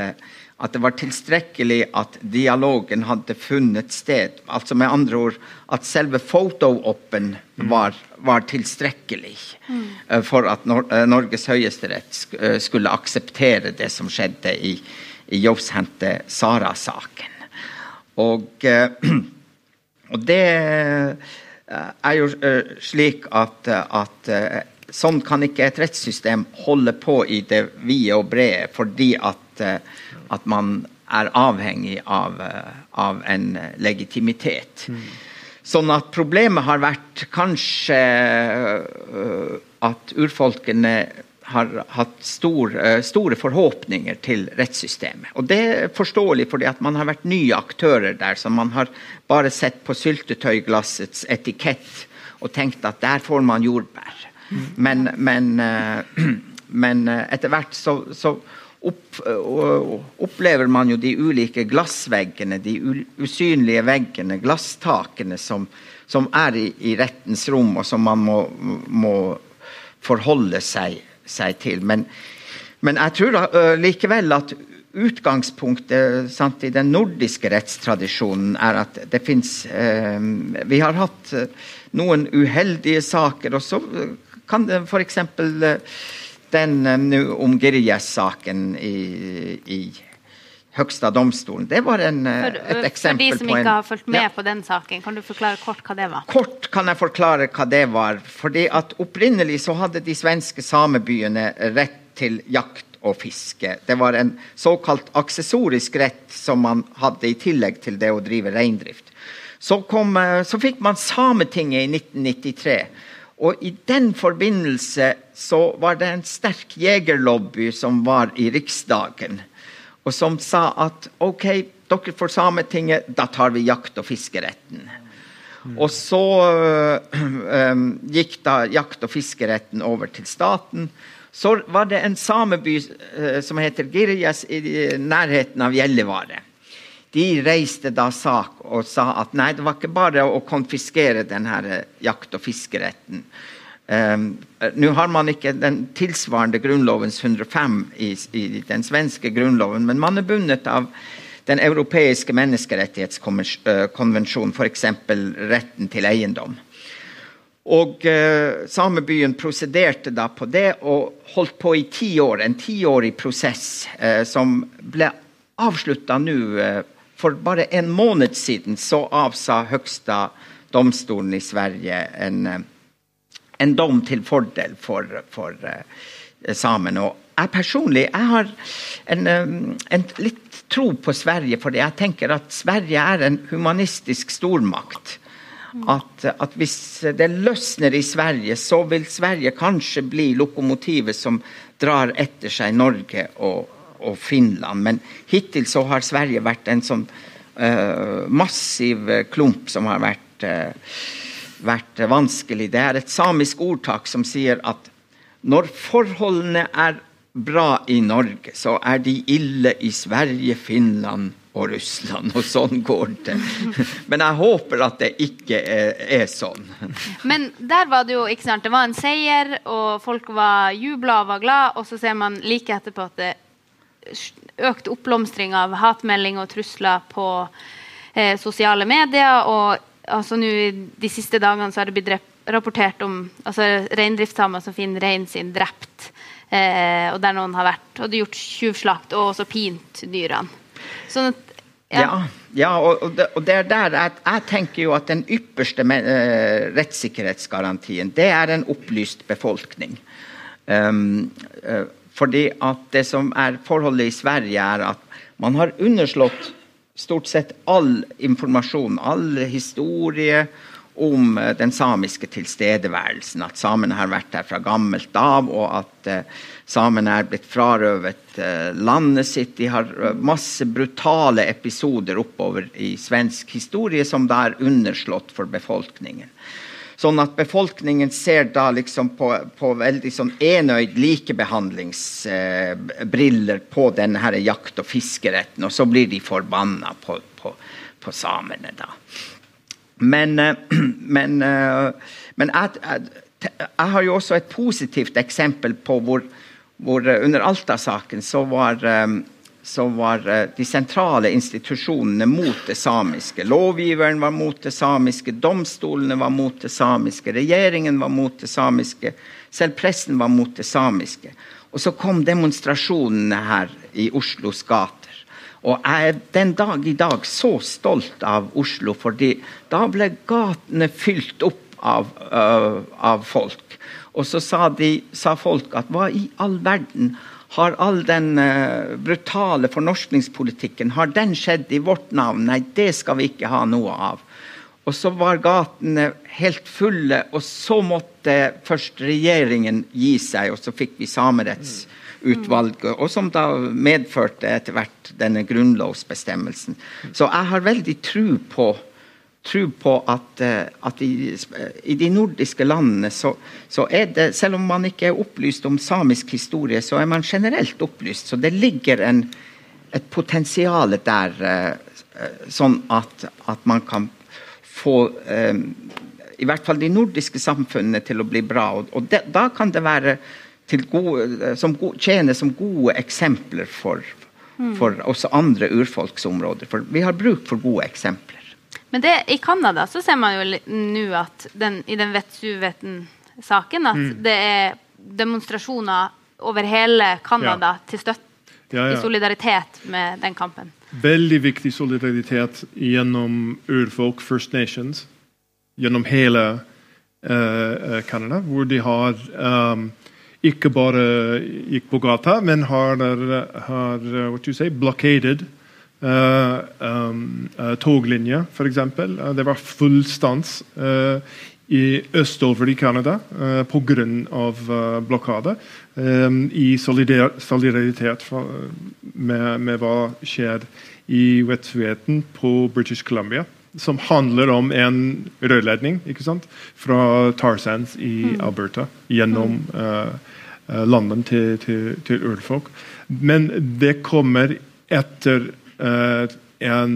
D: at det var tilstrekkelig at dialogen hadde funnet sted. Altså med andre ord at selve photo-open var, var, tilstrekkelig mm. for at Nor eh, Norges høyesterett eh, skulle akseptere det som skjedde i, i Jovshente Sara-saken. Og, <clears throat> og, det er jo slik at, at sånn kan ikke et rettssystem holde på i det vide og brede, fordi at at man er avhengig av, eh, av en legitimitet. Mm. Sånn at problemet har vært kanskje uh, at urfolkene har hatt stor, store forhåpninger til rettssystemet. Og det er forståelig fordi at man har vært nye aktører der, så man har bare sett på syltetøyglassets etikett og tenkt at der får man jordbær. Mm. Men, men, <clears throat> men etter hvert så, så opp, opplever man jo de ulike glassveggene, de usynlige veggene, glasstakene, som, som er i, i, rettens rom, og som man må, må forholde seg, seg, til. Men, men jeg tror da, likevel at utgangspunktet sant, i den nordiske rettstradisjonen er at det fins eh, Vi har hatt uh, noen uheldige saker, og så kan det f.eks. Uh, den uh, om Girjes-saken i, i Høgsta domstolen. Det var en, uh, for, et eksempel
B: For de som ikke har fulgt med ja. på den saken, kan du forklare kort hva det var?
D: Kort kan jeg forklare hva det var. fordi at Opprinnelig så hadde de svenske samebyene rett til jakt og fiske. Det var en såkalt aksessorisk rett som man hadde i tillegg til det å drive reindrift. Så, kom, så fikk man Sametinget i 1993 og i den forbindelse så var det en sterk jegerlobby som var i Riksdagen, og som sa at OK, dere får Sametinget, da tar vi jakt- og fiskeretten. Mm. Og så um, gikk da jakt- og fiskeretten over til staten. Så var det en sameby uh, som heter Girjas i nærheten av Gjellivare. De reiste da sak og sa at nei, det var ikke bare å konfiskere denne eh, jakt- og fiskeretten. Um, Nå har man ikke den tilsvarende Grunnlovens 105 i, i, den svenske grunnloven, men man er bundet av Den europeiske menneskerettighetskonvensjonen, f.eks. retten til eiendom. Og uh, Samebyen prosederte da på det og holdt på i ti år. En tiårig prosess uh, som ble avslutta nå for bare en måned siden så avsa Høgsta domstolen i Sverige en, eh, en dom til fordel for, for uh, samene. Og jeg personlig jeg har en, um, en, litt tro på Sverige, fordi jeg tenker at Sverige er en humanistisk stormakt. At, at, hvis det løsner i Sverige, så vil Sverige kanskje bli lokomotivet som drar etter seg Norge og, og Finland. Men hittil så har Sverige vært en sånn uh, massiv klump som har vært, uh, vært vanskelig. Det er et samisk ordtak som sier at når forholdene er bra i Norge, så er de ille i Sverige, Finland og Russland. Og sånn går det. <laughs> Men jeg håper at det ikke er, er sånn. <laughs>
B: Men der var det jo ikke sant, det var en seier, og folk var jubla og var glad, og så ser man like etterpå at det økt oppblomstring av hatmelding og trusler på eh, sosiale medier. Og altså, nå de siste dagene så har det blitt rapportert om altså, reindriftssamer som finner reinen sin drept. Eh, og der noen har vært og gjort tjuvslakt og også pint dyrene. Sånn at
D: ja. ja, ja og, det, er der jeg, jeg, tenker jo at den ypperste uh, rettssikkerhetsgarantien, det er en opplyst befolkning. Um, fordi at det som er forholdet i Sverige, er at man har underslått stort sett all informasjon, all historie om eh, den samiske tilstedeværelsen. At samene har vært her fra gammelt av, og at uh, samene er blitt frarøvet uh, landet sitt. De har masse brutale episoder oppover i svensk historie som da er underslått for befolkningen. Sånn at befolkningen ser da liksom på, på veldig sånn enøyd likebehandlingsbriller på denne jakt- og fiskeretten, og så blir de forbanna på, på, på samene, da. Men, eh, <clears throat> men, eh, men jeg, jeg, jeg, har jo også et positivt eksempel på hvor, hvor eh, under Alta-saken så var så var de sentrale institusjonene mot det samiske. Lovgiveren var mot det samiske, domstolene var mot det samiske, regjeringen var mot det samiske, selv pressen var mot det samiske. Og så kom demonstrasjonene her i Oslos gater. Og jeg er den dag i dag så stolt av Oslo, fordi da ble gatene fylt opp av, uh, av folk. Og så sa, de, sa, folk at hva i all verden har all den uh, brutale fornorskningspolitikken har den skjedd i vårt navn? Nei, det skal vi ikke ha noe av. Og så var gatene helt fulle, og så måtte først regjeringen gi seg, og så fikk vi Samerettsutvalget, og som da medførte etter hvert denne grunnlovsbestemmelsen. Så jeg har veldig tro på, tro på at, eh, at i, i, de nordiske landene så, så, er det, selv om man ikke er opplyst om samisk historie, så er man generelt opplyst. Så det ligger en, et potensial der, eh, sånn at, at man kan få eh, i hvert fall de nordiske samfunnene til å bli bra. Og, det, da kan det være gode, som tjener som gode eksempler for, for også andre urfolksområder. For vi har bruk for gode eksempler.
B: Men det, i Canada så ser man jo nå at den, i den Vetsuveten-saken at mm. det er demonstrasjoner over hele Canada ja. til støtte ja, ja. i solidaritet med den kampen.
C: Veldig viktig solidaritet gjennom urfolk, First Nations, gjennom hele uh, Canada, hvor de har um, ikke bare gikk på gata, men har, har what you say, blockaded uh, um, uh, f.eks. Uh, det var full stans i østover i Canada uh, pga. Uh, blokade. Um, I solidaritet med, med, hva skjer i Wet'suwet'en på British Columbia som handler om en rørledning fra Tarzans i mm. Alberta gjennom uh, landene til, til, til urfolk. Men det kommer etter en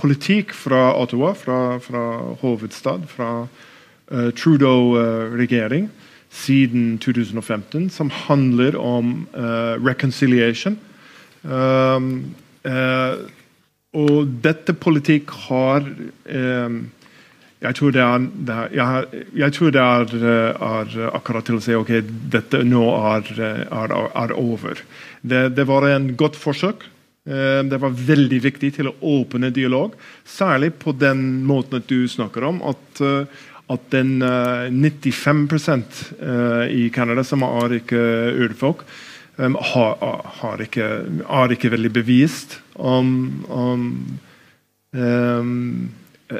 C: politikk fra Ottawa, fra, fra hovedstad, fra uh, Trudeau-regjering siden 2015, som handler om reconciliation. Um, og dette politikk har eh, jeg tror det er, det er jeg, jeg, tror det er, eh, er, akkurat til å si ok, dette nå er over. Det, det, var en godt forsøk. Eh, det var veldig viktig til å åpne dialog. Særlig på den måten at du snakker om. At, eh, at den 95% i Canada som er ikke urfolk, har, har, ikke, er ikke veldig bevist om, om um,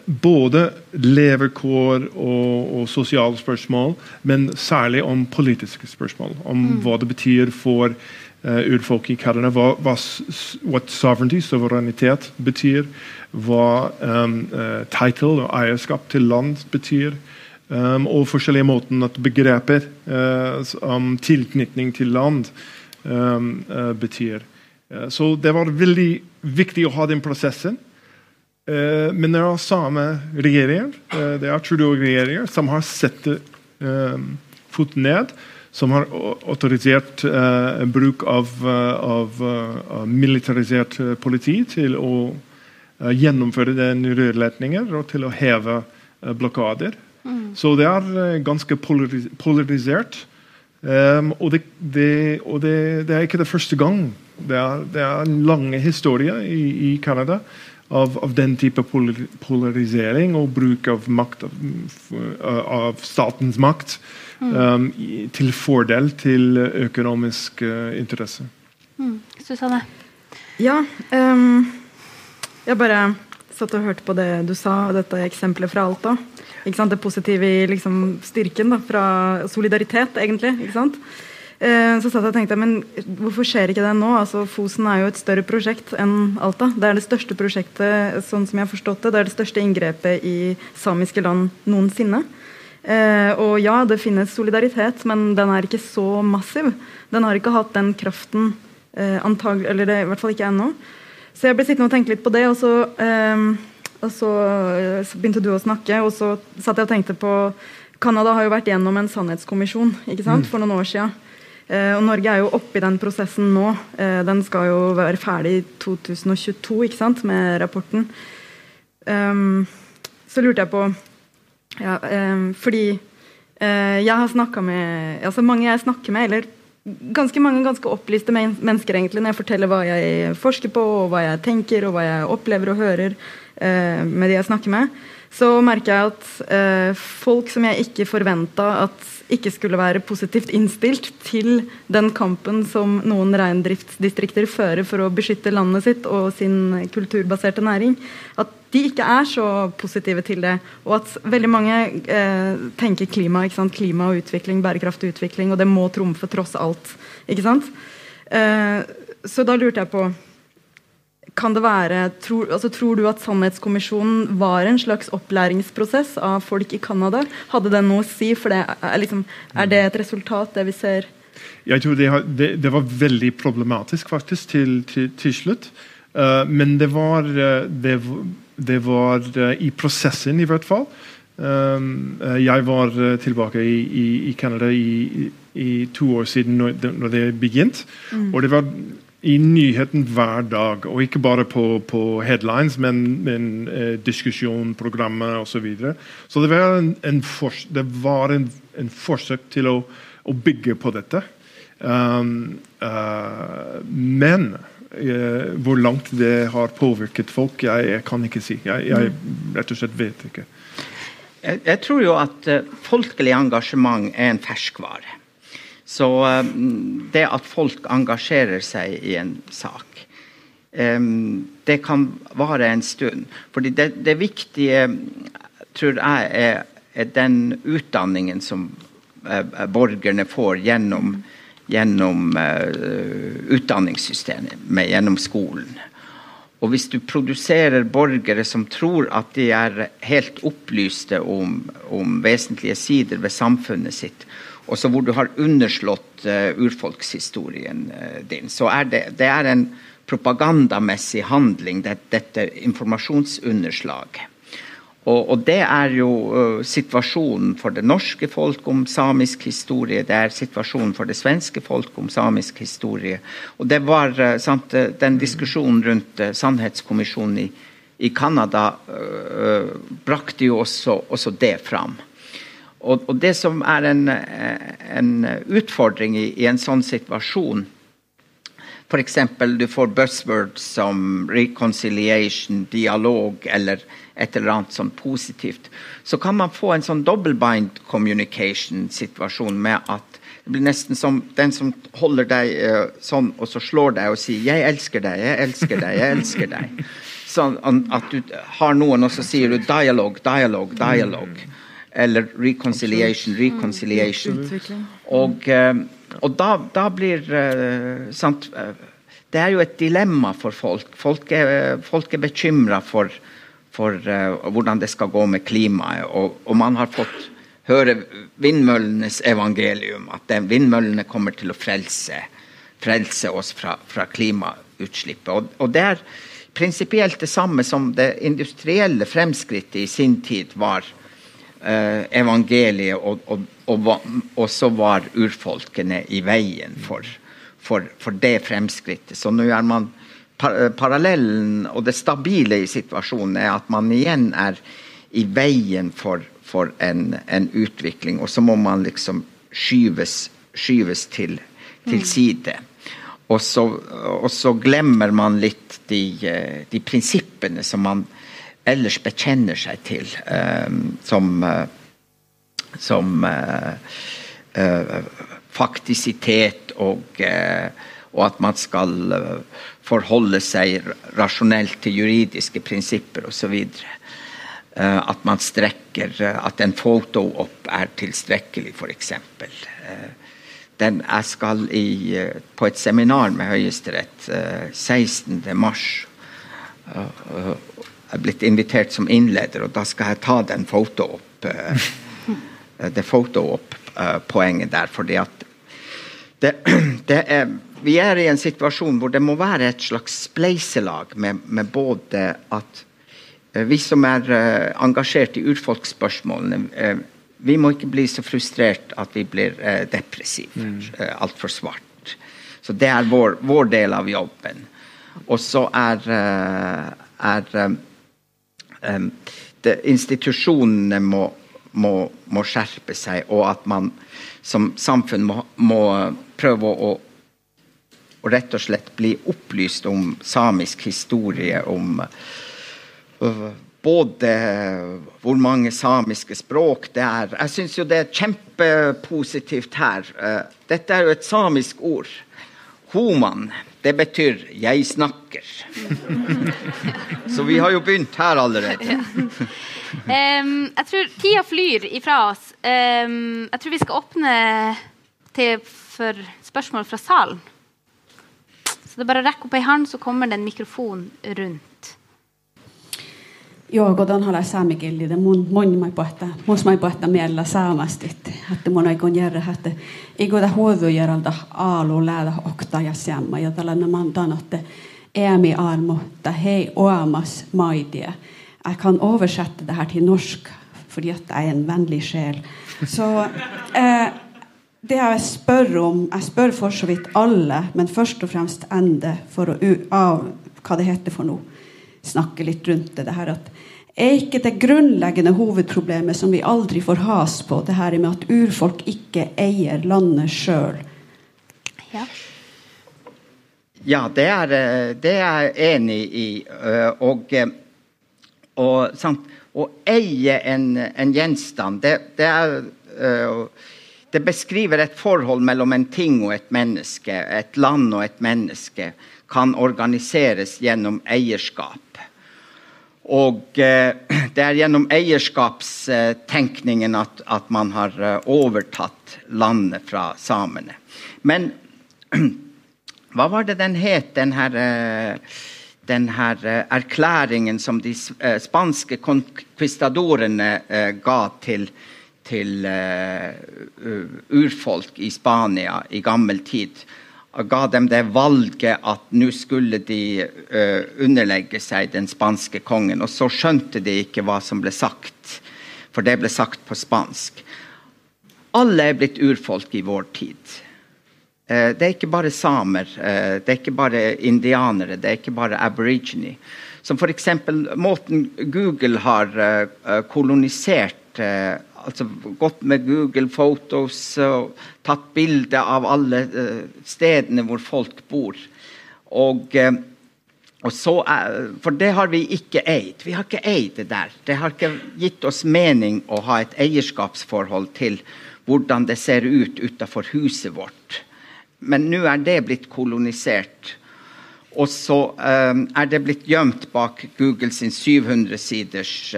C: både levekår og, og, sosiale spørsmål, men særlig om politiske spørsmål. Om mm. hva det betyr for urfolk i Canada. Hva, hva sovereignty, suverenitet, betyr. Hva um, uh, title og eierskap til land betyr. Um, og forskjellige måter at begreper uh, om tilknytning til land um, uh, betyr. Så det var veldig viktig å ha den prosessen. Men det er samme regjeringer, det er Trudeau-regjeringer, som har satt foten ned. Som har autorisert bruk av, av militarisert politi til å gjennomføre den rørledninger og til å heve blokader. Mm. Så det er ganske polarisert. Um, og, det, det, og det, det, er ikke det første gang. Det er, det er en lang historie i, i Canada av, av, den type polarisering og bruk av makt av, av statens makt mm. um, til fordel til økonomisk uh, interesse.
B: Mm. Susanne?
E: Ja, um, jeg bare satt og hørte på det du sa, dette eksempelet fra Alta. Det positive i liksom, styrken da, fra solidaritet, egentlig. ikke sant? Eh, så satt jeg og tenkte, men hvorfor skjer ikke det nå? Altså, Fosen er jo et større prosjekt enn Alta. Det er det største prosjektet sånn som jeg har forstått det. Det er det største inngrepet i samiske land noensinne. Eh, og ja, det finnes solidaritet, men den er ikke så massiv. Den har ikke hatt den kraften, eh, antagelig, eller det, i hvert fall ikke ennå. Så jeg ble sittende og tenke litt på det. og så... Eh, og så, begynte du å snakke, og så satt jeg og tenkte på Canada har jo vært gjennom en sannhetskommisjon ikke sant, mm. for noen år siden. Eh, og Norge er jo oppe i den prosessen nå. Eh, den skal jo være ferdig i 2022 ikke sant, med rapporten. Um, så lurte jeg på ja, um, Fordi uh, jeg har snakka med altså Mange jeg snakker med, eller ganske mange ganske opplyste men mennesker egentlig, når jeg forteller hva jeg forsker på, og hva jeg tenker og hva jeg opplever og hører, uh, med de jeg snakker med, så merker jeg at eh, folk som jeg ikke forventa at ikke skulle være positivt innstilt til den kampen som noen reindriftsdistrikter fører for å beskytte landet sitt og sin kulturbaserte næring, at de ikke er så positive til det. Og at veldig mange eh, tenker klima, klima og utvikling, bærekraftig utvikling, og det må trumfe tross alt. ikke sant? Eh, så da lurte jeg på kan det være, tror, altså, tror, du at Sannhetskommisjonen var en slags opplæringsprosess av folk i Canada? Hadde det noe å si? For det er, liksom, er, det et resultat, det vi ser?
C: Jeg tror det, det, det var veldig problematisk faktisk til, til, til slutt. Uh, men det var, uh, det, det var uh, i prosessen, i hvert fall. Um, jeg var tilbake i, i, i Canada i, i, to år siden når, når det begynte. Mm. Og det var i nyheten hver dag. Og ikke bare på, på headlines, men, men eh, diskusjon, programmer osv. Så, videre. så det var en, en, for, det var en, en forsøk til å, å, bygge på dette. Um, uh, men uh, hvor langt det har påvirket folk, jeg, jeg kan ikke si. Jeg, jeg, rett og slett vet ikke.
D: Jeg, jeg tror jo at uh, folkelig engasjement er en ferskvare. Så eh, det at folk engasjerer seg i en sak, eh, det kan vare en stund. Fordi det, det viktige, tror jeg, er, er, den utdanningen som eh, borgerne får gjennom, gjennom utdanningssystemet, gjennom skolen. Og hvis du produserer borgere som tror at de er helt opplyste om, om vesentlige sider ved samfunnet sitt, også hvor du har underslått uh, urfolkshistorien uh, din. Så er det, det er en propagandamessig handling, det, dette informasjonsunderslaget. Og, og, det er jo uh, situasjonen for det norske folk om samisk historie, det er situasjonen for det svenske folk om samisk historie. Og det var uh, sant, Den diskusjonen rundt uh, Sannhetskommisjonen i, i Canada brakte jo også, også det fram. Og, og, det som er en, en utfordring i, i, en sånn situasjon F.eks. du får buzzwords som reconciliation, dialog eller et eller annet sånn positivt. Så kan man få en sånn double bind communication-situasjon med at det blir nesten som den som holder deg uh, sånn, og så slår deg og sier 'jeg elsker deg, jeg elsker deg', jeg elsker deg. <laughs> Sånn at du har noen, og så sier du 'dialog, dialog, dialog' eller reconciliation, reconciliation. Og, eh, og da, da, blir eh, sant, eh, Det er jo et dilemma for folk. Folk er, folk er bekymra for, for hvordan det skal gå med klimaet. Og, og, man har fått høre vindmøllenes evangelium, at vindmøllene kommer til å frelse, frelse oss fra, fra klimautslippet. Og, og, det er prinsipielt det samme som det industrielle fremskrittet i sin tid var evangeliet, og, og, og, så var urfolkene i veien for, for, for det fremskrittet. Så nå er man Parallellen og det stabile i situasjonen er at man igjen er i veien for, for en, en, utvikling, og så må man liksom skyves, skyves til, til mm. side. Og så, og så, glemmer man litt de, eh, de, prinsippene som man ellers bekjenner seg til, um, som, uh, som uh, uh, faktisitet og, og, at man skal forholde seg rasjonelt til juridiske prinsipper osv. At man strekker At en foto-opp er tilstrekkelig, f.eks. Den, jeg skal i, eh, på et seminar med Høyesterett 16. Eh. Jeg er blitt invitert som innleder, og da skal jeg ta den foto opp uh, det foto-opp-poenget der. fordi at det, <clears throat> det er, vi er i en situasjon hvor det må være et slags spleiselag med, med både at vi som er engasjert i urfolksspørsmålene, vi må ikke bli så frustrert at vi blir eh, depressive. Mm. Eh, Altfor svart. Så det er vår, vår, del av jobben. Og så er, eh, er det, Institusjonene må, må, må, skjerpe seg, og at man som samfunn må, må prøve å, å, rett og slett bli opplyst om samisk historie, om uh, både hvor mange samiske språk det er. Jeg syns jo det er kjempepositivt her. Eh, dette er jo et samisk ord. Homan. Det betyr 'jeg snakker'. <laughs> Så vi har jo begynt her allerede. Ja.
B: Um, jeg tror tida flyr ifra oss. Um, jeg tror vi skal åpne til for spørsmål fra salen. Så det er bare å rekke opp ei hånd, så kommer det en mikrofon rundt.
F: Joo, kun tonhala saamikillitä, mun mun mai pohta, mus mai pohta mielellä saamasti, että mun aikon järjä, että ikuta huovujeralta aalu läädä okta ja sämmä, ja tällainen mantan, että äämi armo, että hei oamas maitia. Jag kan översätta det här till norsk, för jag är en vänlig själ. Så eh, det jeg spør om Jeg spør for så vidt alle, men først og fremst ende for å av hva det heter for noe. Snakke litt rundt det. det her at er ikke det grunnleggende hovedproblemet som vi aldri får has på, det her med at urfolk ikke eier landet sjøl?
D: Ja. ja, det er, det er jeg enig i. Øh, og, og sant, å eie en, en gjenstand, det, det, er, det beskriver et forhold mellom en ting og et menneske. Et land og et menneske kan organiseres gjennom eierskap. Og eh, <clears throat> det er gjennom eierskapstenkningen at, at, man har eh, overtatt landet fra samene. Men <clears throat> hva var det den het, den her, eh, den her erklæringen som de spanske konkvistadorene ga til, til urfolk i Spania i gammel tid? Ga dem det valget at nå skulle de uh, underlegge seg den spanske kongen. Og så skjønte de ikke hva som ble sagt, for det ble sagt på spansk. Alle er blitt urfolk i vår tid. Uh, det er ikke bare samer, uh, det er ikke bare indianere, det er ikke bare aborigine. Som f.eks. måten Google har kolonisert altså gått med Google Photos og tatt bilde av alle uh, stedene hvor folk bor. Og, uh, og så, uh, for det har vi ikke eid. Vi har ikke eid det der. Det har ikke gitt oss mening å ha et eierskapsforhold til hvordan det ser ut utafor huset vårt. Men nå er det blitt kolonisert. Og så er det blitt gjemt bak Google sin 700 siders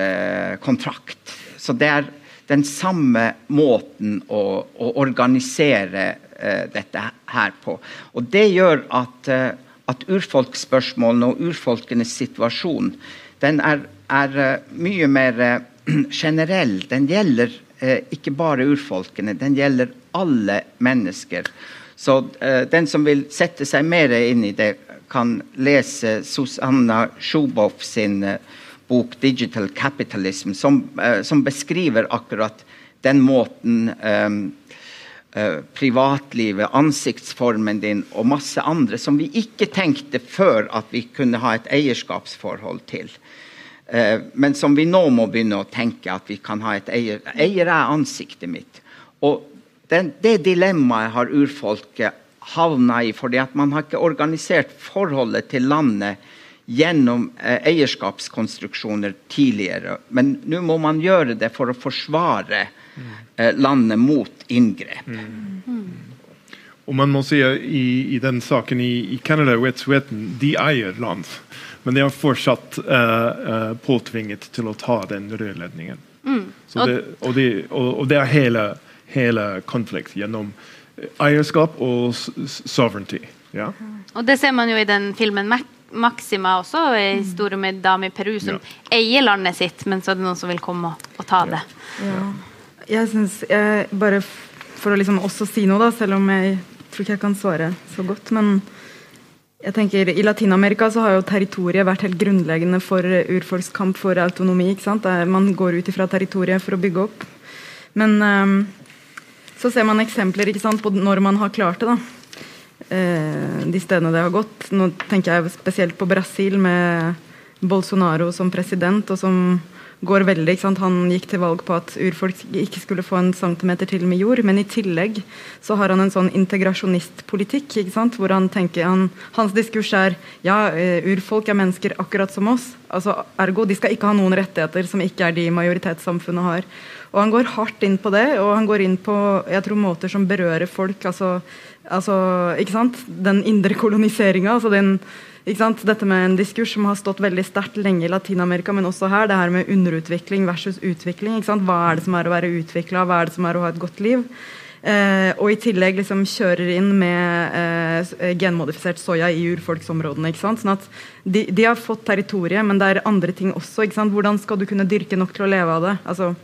D: kontrakt. Så det er den samme måten å, å organisere uh, dette her på. Og Det gjør at, uh, at urfolksspørsmålene og urfolkenes situasjon den er, er uh, mye mer <clears throat> generell. Den gjelder ikke bare urfolkene, den gjelder alle mennesker Så eh, den som vil sette seg mer inn i det, kan lese Susanna Schuboff sin eh, bok 'Digital Capitalism', som, eh, som beskriver akkurat den måten eh, eh, privatlivet, ansiktsformen din og masse andre som vi ikke tenkte før at vi kunne ha et eierskapsforhold til. Men som vi nå må begynne å tenke at vi kan ha et eier. Eier er ansiktet mitt. Og den, det dilemmaet har urfolket havna i fordi at man har ikke organisert forholdet til landet gjennom eh, eierskapskonstruksjoner tidligere. Men nå må man gjøre det for å forsvare eh, landet mot inngrep.
C: Og man må si i, i den saken i, i Canada og Sweden, de eier land. Men de har fortsatt eh, eh, påtvinget til å ta den rørledningen. Mm. det, og, det, og, og det er hele, hele konflikt gjennom eierskap og sovereignty. Ja?
B: Og det ser man jo i den filmen Mac Maxima også, en historie med en dame i Peru som eier landet sitt, men så er det noen som vil komme og, og ta det.
E: Ja. Jeg synes, Bare for å liksom også si noe, da, selv om jeg tror ikke jeg kan svare så godt. Men jeg tenker i Latin-Amerika så har jo territoriet vært helt grunnleggende for urfolkskamp urfolks kamp for autonomi. ikke sant? Man går ut ifra territoriet for å bygge opp. Men um, så ser man eksempler ikke sant, på når man har klart det. da. Eh, de stedene det har gått. Nå tenker jeg spesielt på Brasil med Bolsonaro som president, og som går veldig? Han gikk til valg på at urfolk ikke skulle få en centimeter til med jord, men i tillegg så har han en sånn integrasjonistpolitikk, hvor han tenker han, Hans diskurs er ja, eh, urfolk er mennesker akkurat som oss. altså Ergo de skal ikke ha noen rettigheter som ikke er de majoritetssamfunnet har. Og han går hardt inn på det, og han går inn på jeg tror, måter som berører folk. altså, altså ikke sant? Den indre koloniseringa. Altså den? Dette med en diskurs som har stått veldig sterkt lenge i Latin-Amerika, men også her. Det her med underutvikling versus utvikling. Hva er det som er å være utvikla, hva er det som er å ha et godt liv? Eh, og i tillegg liksom kjører inn med eh, genmodifisert soya i urfolksområdene. ikke sant? Sånn at de, de har fått territoriet, men det er andre ting også. ikke sant? Hvordan skal du kunne dyrke nok til å leve av det? Altså,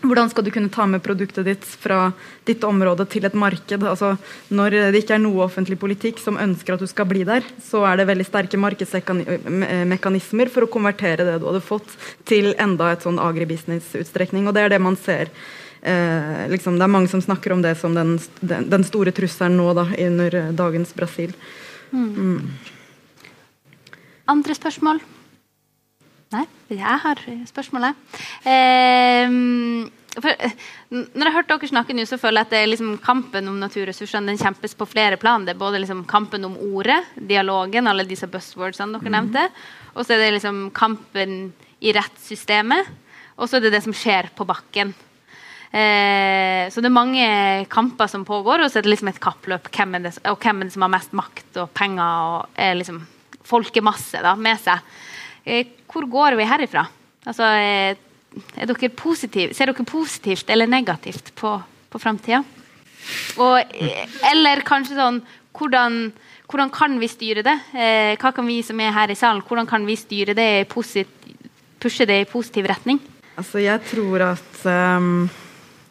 E: hvordan skal du kunne ta med produktet ditt fra ditt område til et marked? Altså, når det ikke er noe offentlig politikk som ønsker at du skal bli der, så er det veldig sterke markedsmekanismer for å konvertere det du hadde fått, til enda et sånn agribusiness-utstrekning. Og det er det man ser. Eh, liksom, det er mange som snakker om det som den, den, den store trusselen nå da, under dagens Brasil.
B: Andre spørsmål? Nei, jeg har spørsmålet. Eh, for, når jeg hørte dere snakke nå, så føler jeg at det er liksom kampen om naturressursene den kjempes på flere plan. Det er både liksom kampen om ordet, dialogen, alle disse buzzwordsene dere nevnte. Og så er det liksom kampen i rettssystemet. Og så er det det som skjer på bakken. Eh, så det er mange kamper som pågår, og så er det liksom et kappløp. Hvem er det, og hvem er det som har mest makt og penger og er liksom folkemasse da, med seg. Eh, hvor går vi herifra? Altså, eh, er dere positive, ser dere positivt eller negativt på, på framtida? Eh, eller kanskje sånn hvordan, hvordan kan vi styre det? Eh, hva kan vi som er her i salen, hvordan kan vi styre det pushe det i positiv retning?
E: Altså, jeg tror at um,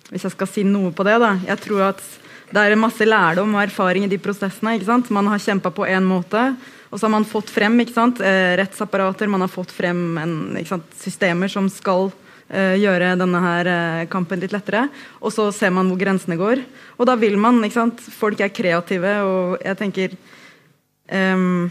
E: Hvis jeg skal si noe på det, da. Jeg tror at det er masse lærdom og erfaring i de prosessene. Man har kjempa på én måte, og så har man fått frem sant? Eh, rettsapparater, man har fått frem en, sant? systemer som skal uh, gjøre denne her eh, kampen litt lettere. Og så ser man hvor grensene går. Og da vil man. ikke sant? Folk er kreative, og jeg tenker ehm,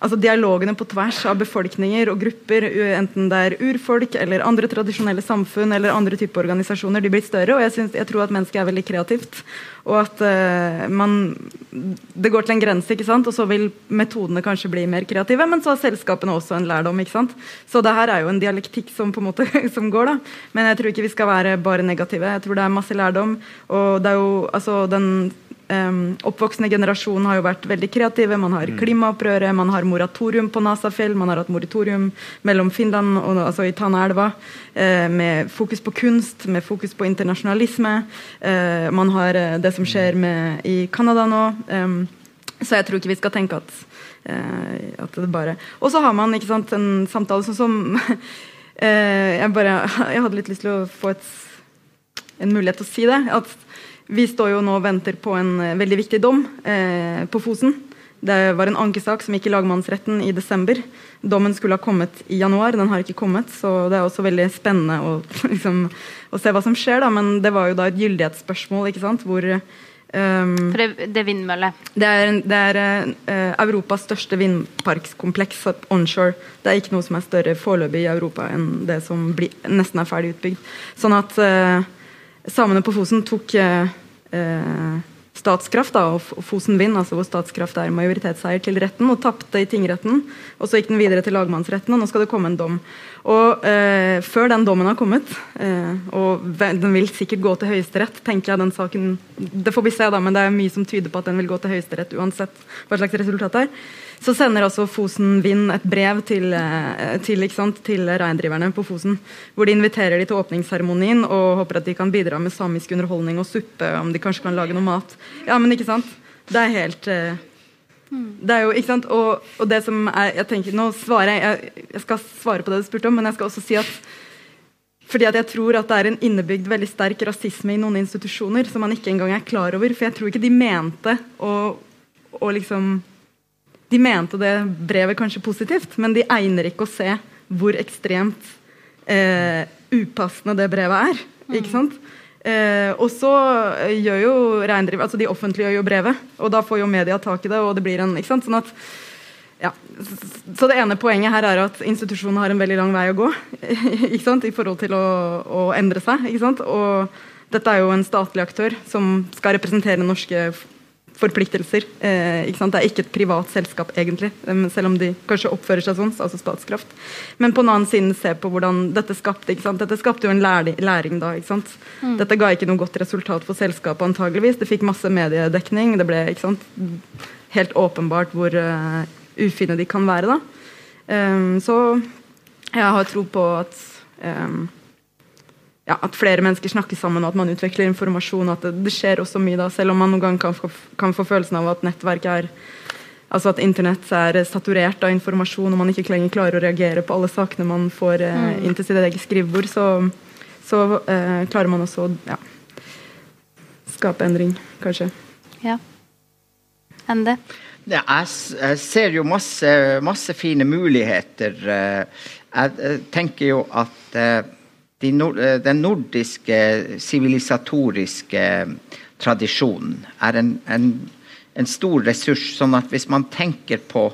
E: Altså Dialogene på tvers av befolkninger og grupper, enten det er urfolk eller andre tradisjonelle samfunn eller andre typer organisasjoner, de blir større. Og jeg, synes, jeg tror at mennesket er veldig kreativt. Og at uh, man Det går til en grense, ikke sant? og så vil metodene kanskje bli mer kreative. Men så har selskapene også en lærdom. ikke sant? Så det her er jo en dialektikk som på en måte <laughs> som går. da. Men jeg tror ikke vi skal være bare negative. Jeg tror det er masse lærdom. Og det er jo altså den Um, oppvoksende generasjon har jo vært veldig kreative. Man har klimaopprøret, man har moratorium på Nasafjell, man har hatt moratorium mellom Finland og altså i Tanaelva, Uh, med fokus på kunst, med fokus på internasjonalisme. Uh, man har uh, det som skjer med, i Canada nå. Um, så jeg tror ikke vi skal tenke at, at det bare Og så har man sant, en samtale sånn som <laughs> jeg, bare, <laughs> jeg hadde litt lyst til å få et, en mulighet til å si det. at vi står jo nå og venter på en eh, veldig viktig dom eh, på Fosen. Det var en ankesak som gikk i lagmannsretten i desember. Dommen skulle ha kommet i januar, den har ikke kommet. Så det er også veldig spennende å, <laughs> liksom, å se hva som skjer. Da. Men det var jo da et gyldighetsspørsmål ikke sant? hvor um,
B: For det, det er vindmølle?
E: Det er, det er uh, Europas største vindparkskompleks onshore. Det er ikke noe som er større foreløpig i Europa enn det som bli, nesten er ferdig utbygd. Sånn at uh, samene på Fosen tok uh, Statskraft da, og Fosen Vind, altså hvor Statskraft er majoritetseier, til retten og tapte i tingretten. og Så gikk den videre til lagmannsretten, og nå skal det komme en dom. Og eh, Før den dommen har kommet, eh, og den vil sikkert gå til Høyesterett, tenker jeg den saken Det får vi se, da, men det er mye som tyder på at den vil gå til Høyesterett uansett hva slags resultat det er så sender altså Fosen Vind et brev til, eh, sant, til reindriverne på Fosen. Hvor de inviterer de til åpningsseremonien og håper at de kan bidra med samisk underholdning og suppe. Om de kanskje kan lage noe mat. Ja, men ikke sant? Det er helt eh, det er jo, ikke sant? Og, og, det som er jeg tenker, Nå svarer jeg, jeg Jeg skal svare på det du spurte om, men jeg skal også si at fordi at jeg tror at det er en innebygd veldig sterk rasisme i noen institusjoner som man ikke engang er klar over. For jeg tror ikke de mente å, å liksom de mente det brevet kanskje positivt, men de egner ikke å se hvor ekstremt eh, upassende det brevet er. ikke sant? Eh, og så gjør jo reindriv, altså De offentliggjør jo brevet, og da får jo media tak i det. og det blir en, ikke sant? Sånn at ja. Så det ene poenget her er at institusjonen har en veldig lang vei å gå <laughs> ikke sant? i forhold til å, å endre seg. ikke sant? Og dette er jo en statlig aktør som skal representere norske forpliktelser. Eh, det er ikke et privat selskap, egentlig, selv om de kanskje oppfører seg sånn, altså Statskraft. Men på en annen side se på hvordan dette skapte Dette skapte jo en læring, læring da. Mm. Dette ga ikke noe godt resultat for selskapet, antageligvis. Det fikk masse mediedekning. Det ble helt åpenbart hvor uh, ufine de kan være. da. Um, så jeg har tro på at um, ja, at flere mennesker snakker sammen, og at man utveksler informasjon. at det, det, skjer også mye da, Selv om man noen gang kan få, kan få følelsen av at nettverk er altså at internett er saturert av informasjon, og man ikke lenger klarer å reagere på alle sakene man får eh, mm. inn til sitt eget skrivebord, så, så eh, klarer man også å ja, skape endring, kanskje.
B: Ja. Ende?
D: Ja, jeg, ser jo masse, masse fine muligheter. Eh, jeg tenker jo at eh, de nord, eh, den nordiske sivilisatoriske tradisjonen er en, en, en, stor ressurs. sånn at hvis man tenker på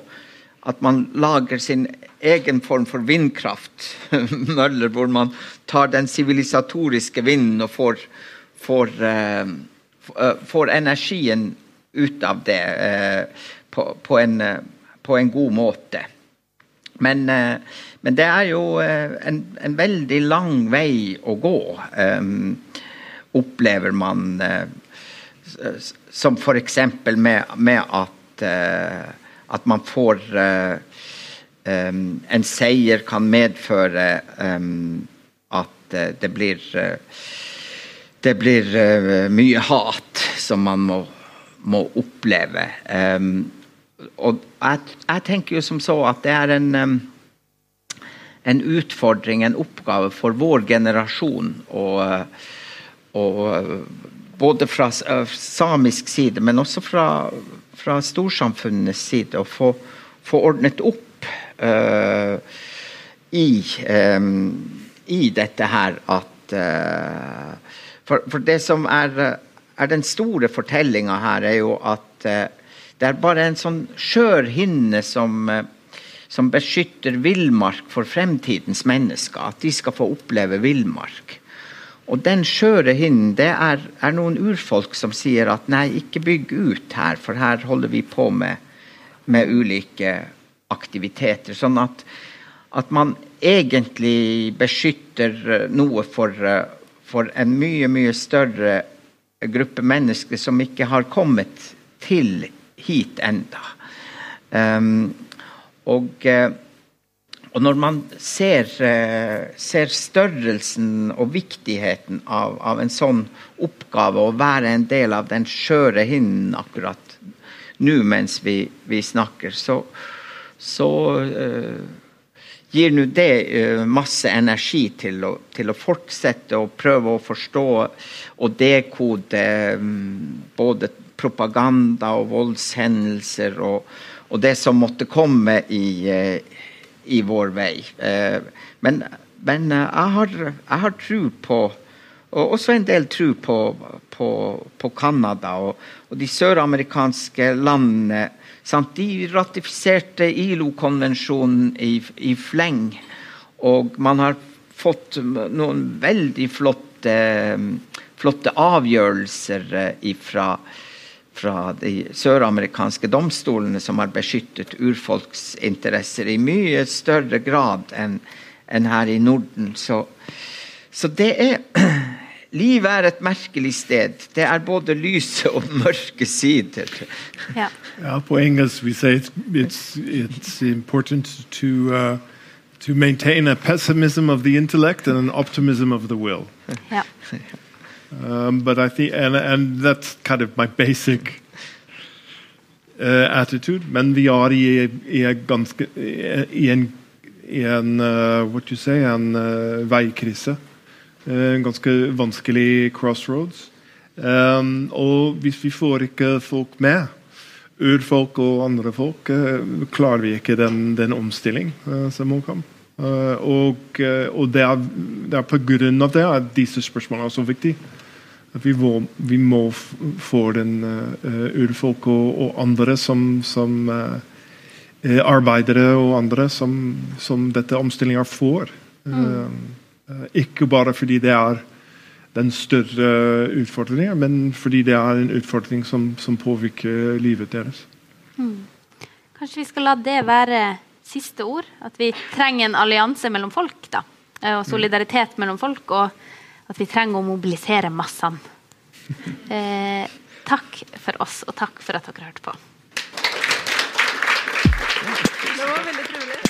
D: at man lager sin egen form for vindkraft, <laughs> møller, hvor man tar den sivilisatoriske vinden og får, får, uh, får, energien ut av det uh, på, på, en, på, en, god måte. Men uh, men det er jo eh, en, en veldig lang vei å gå, um, opplever man. Uh, som f.eks. Med, med at, uh, at man får uh, um, En seier kan medføre um, at det blir Det blir mye hat som man må, må oppleve. Um, og jeg, jeg, tenker jo som så at det er en en utfordring, en oppgave for vår generasjon. Og, og både fra samisk side, men også fra, fra storsamfunnets side, å få, få ordnet opp uh, i, um, i, dette her at uh, for, for, det som er, er den store fortellinga her, er jo at uh, det er bare en sånn skjør hinne som som beskytter villmark for fremtidens mennesker. At de skal få oppleve villmark. Og den skjøre hinnen, det er, er, noen urfolk som sier at nei, ikke bygg ut her, for her holder vi på med, med ulike aktiviteter. Sånn at, at, man egentlig beskytter eh, noe for, eh, for, en mye, mye større gruppe mennesker som ikke har kommet til hit enda. Um, og, eh, og når man ser, eh, ser, størrelsen og viktigheten av, av, en sånn oppgave, å være en del av den skjøre hinnen akkurat nå mens vi, vi snakker, så, så uh, gir nå det uh, masse energi til å, til å, fortsette å prøve å forstå og dekode um, både propaganda og voldshendelser og, og, det som måtte komme i, uh, i vår vei. Uh, men, men jeg, har, jeg har tro på og også en del tro på, på, på Canada og, og de søramerikanske landene Sant? De ratifiserte ILO-konvensjonen i, i, fleng. Og man har fått noen veldig flotte, flotte avgjørelser eh, fra, de søramerikanske domstolene som har beskyttet urfolksinteresser i mye større grad enn en her i Norden. Så, så det er <clears throat> Livet er et merkelig sted. Det er både lyse og mørke sider.
C: Ja. ja på engelsk vi sier it's, it's, it's important to, uh, to maintain a pessimism of the intellect and an optimism of the will.
B: Ja. <laughs>
C: Um, but I think, and, and that's kind of my basic uh, attitude. Men vi er i, i, ganske, i en, i en uh, what you say, en uh, veikrise. Eh, en ganske vanskelig crossroads. Um, og hvis vi får ikke folk med, urfolk og andre folk, uh, klarer vi ikke den, den omstilling uh, som må komme. Uh, og, og det, er, det er på grunn av det at disse spørsmålene er så viktige. At vi må, vi må få den urfolk og, og, andre som, som arbeidere og andre som, som dette omstillinga får. Mm. Eh, ikke bare fordi det er den større utfordringen, men fordi det er en utfordring som, som påvirker livet deres. Mm.
B: Kanskje vi skal la det være siste ord? At vi trenger en allianse mellom folk? da, eh, Og solidaritet mellom folk, og at vi trenger å mobilisere massene. <laughs> Eh, takk for oss, og takk for at dere hørte på. Det var veldig trolig.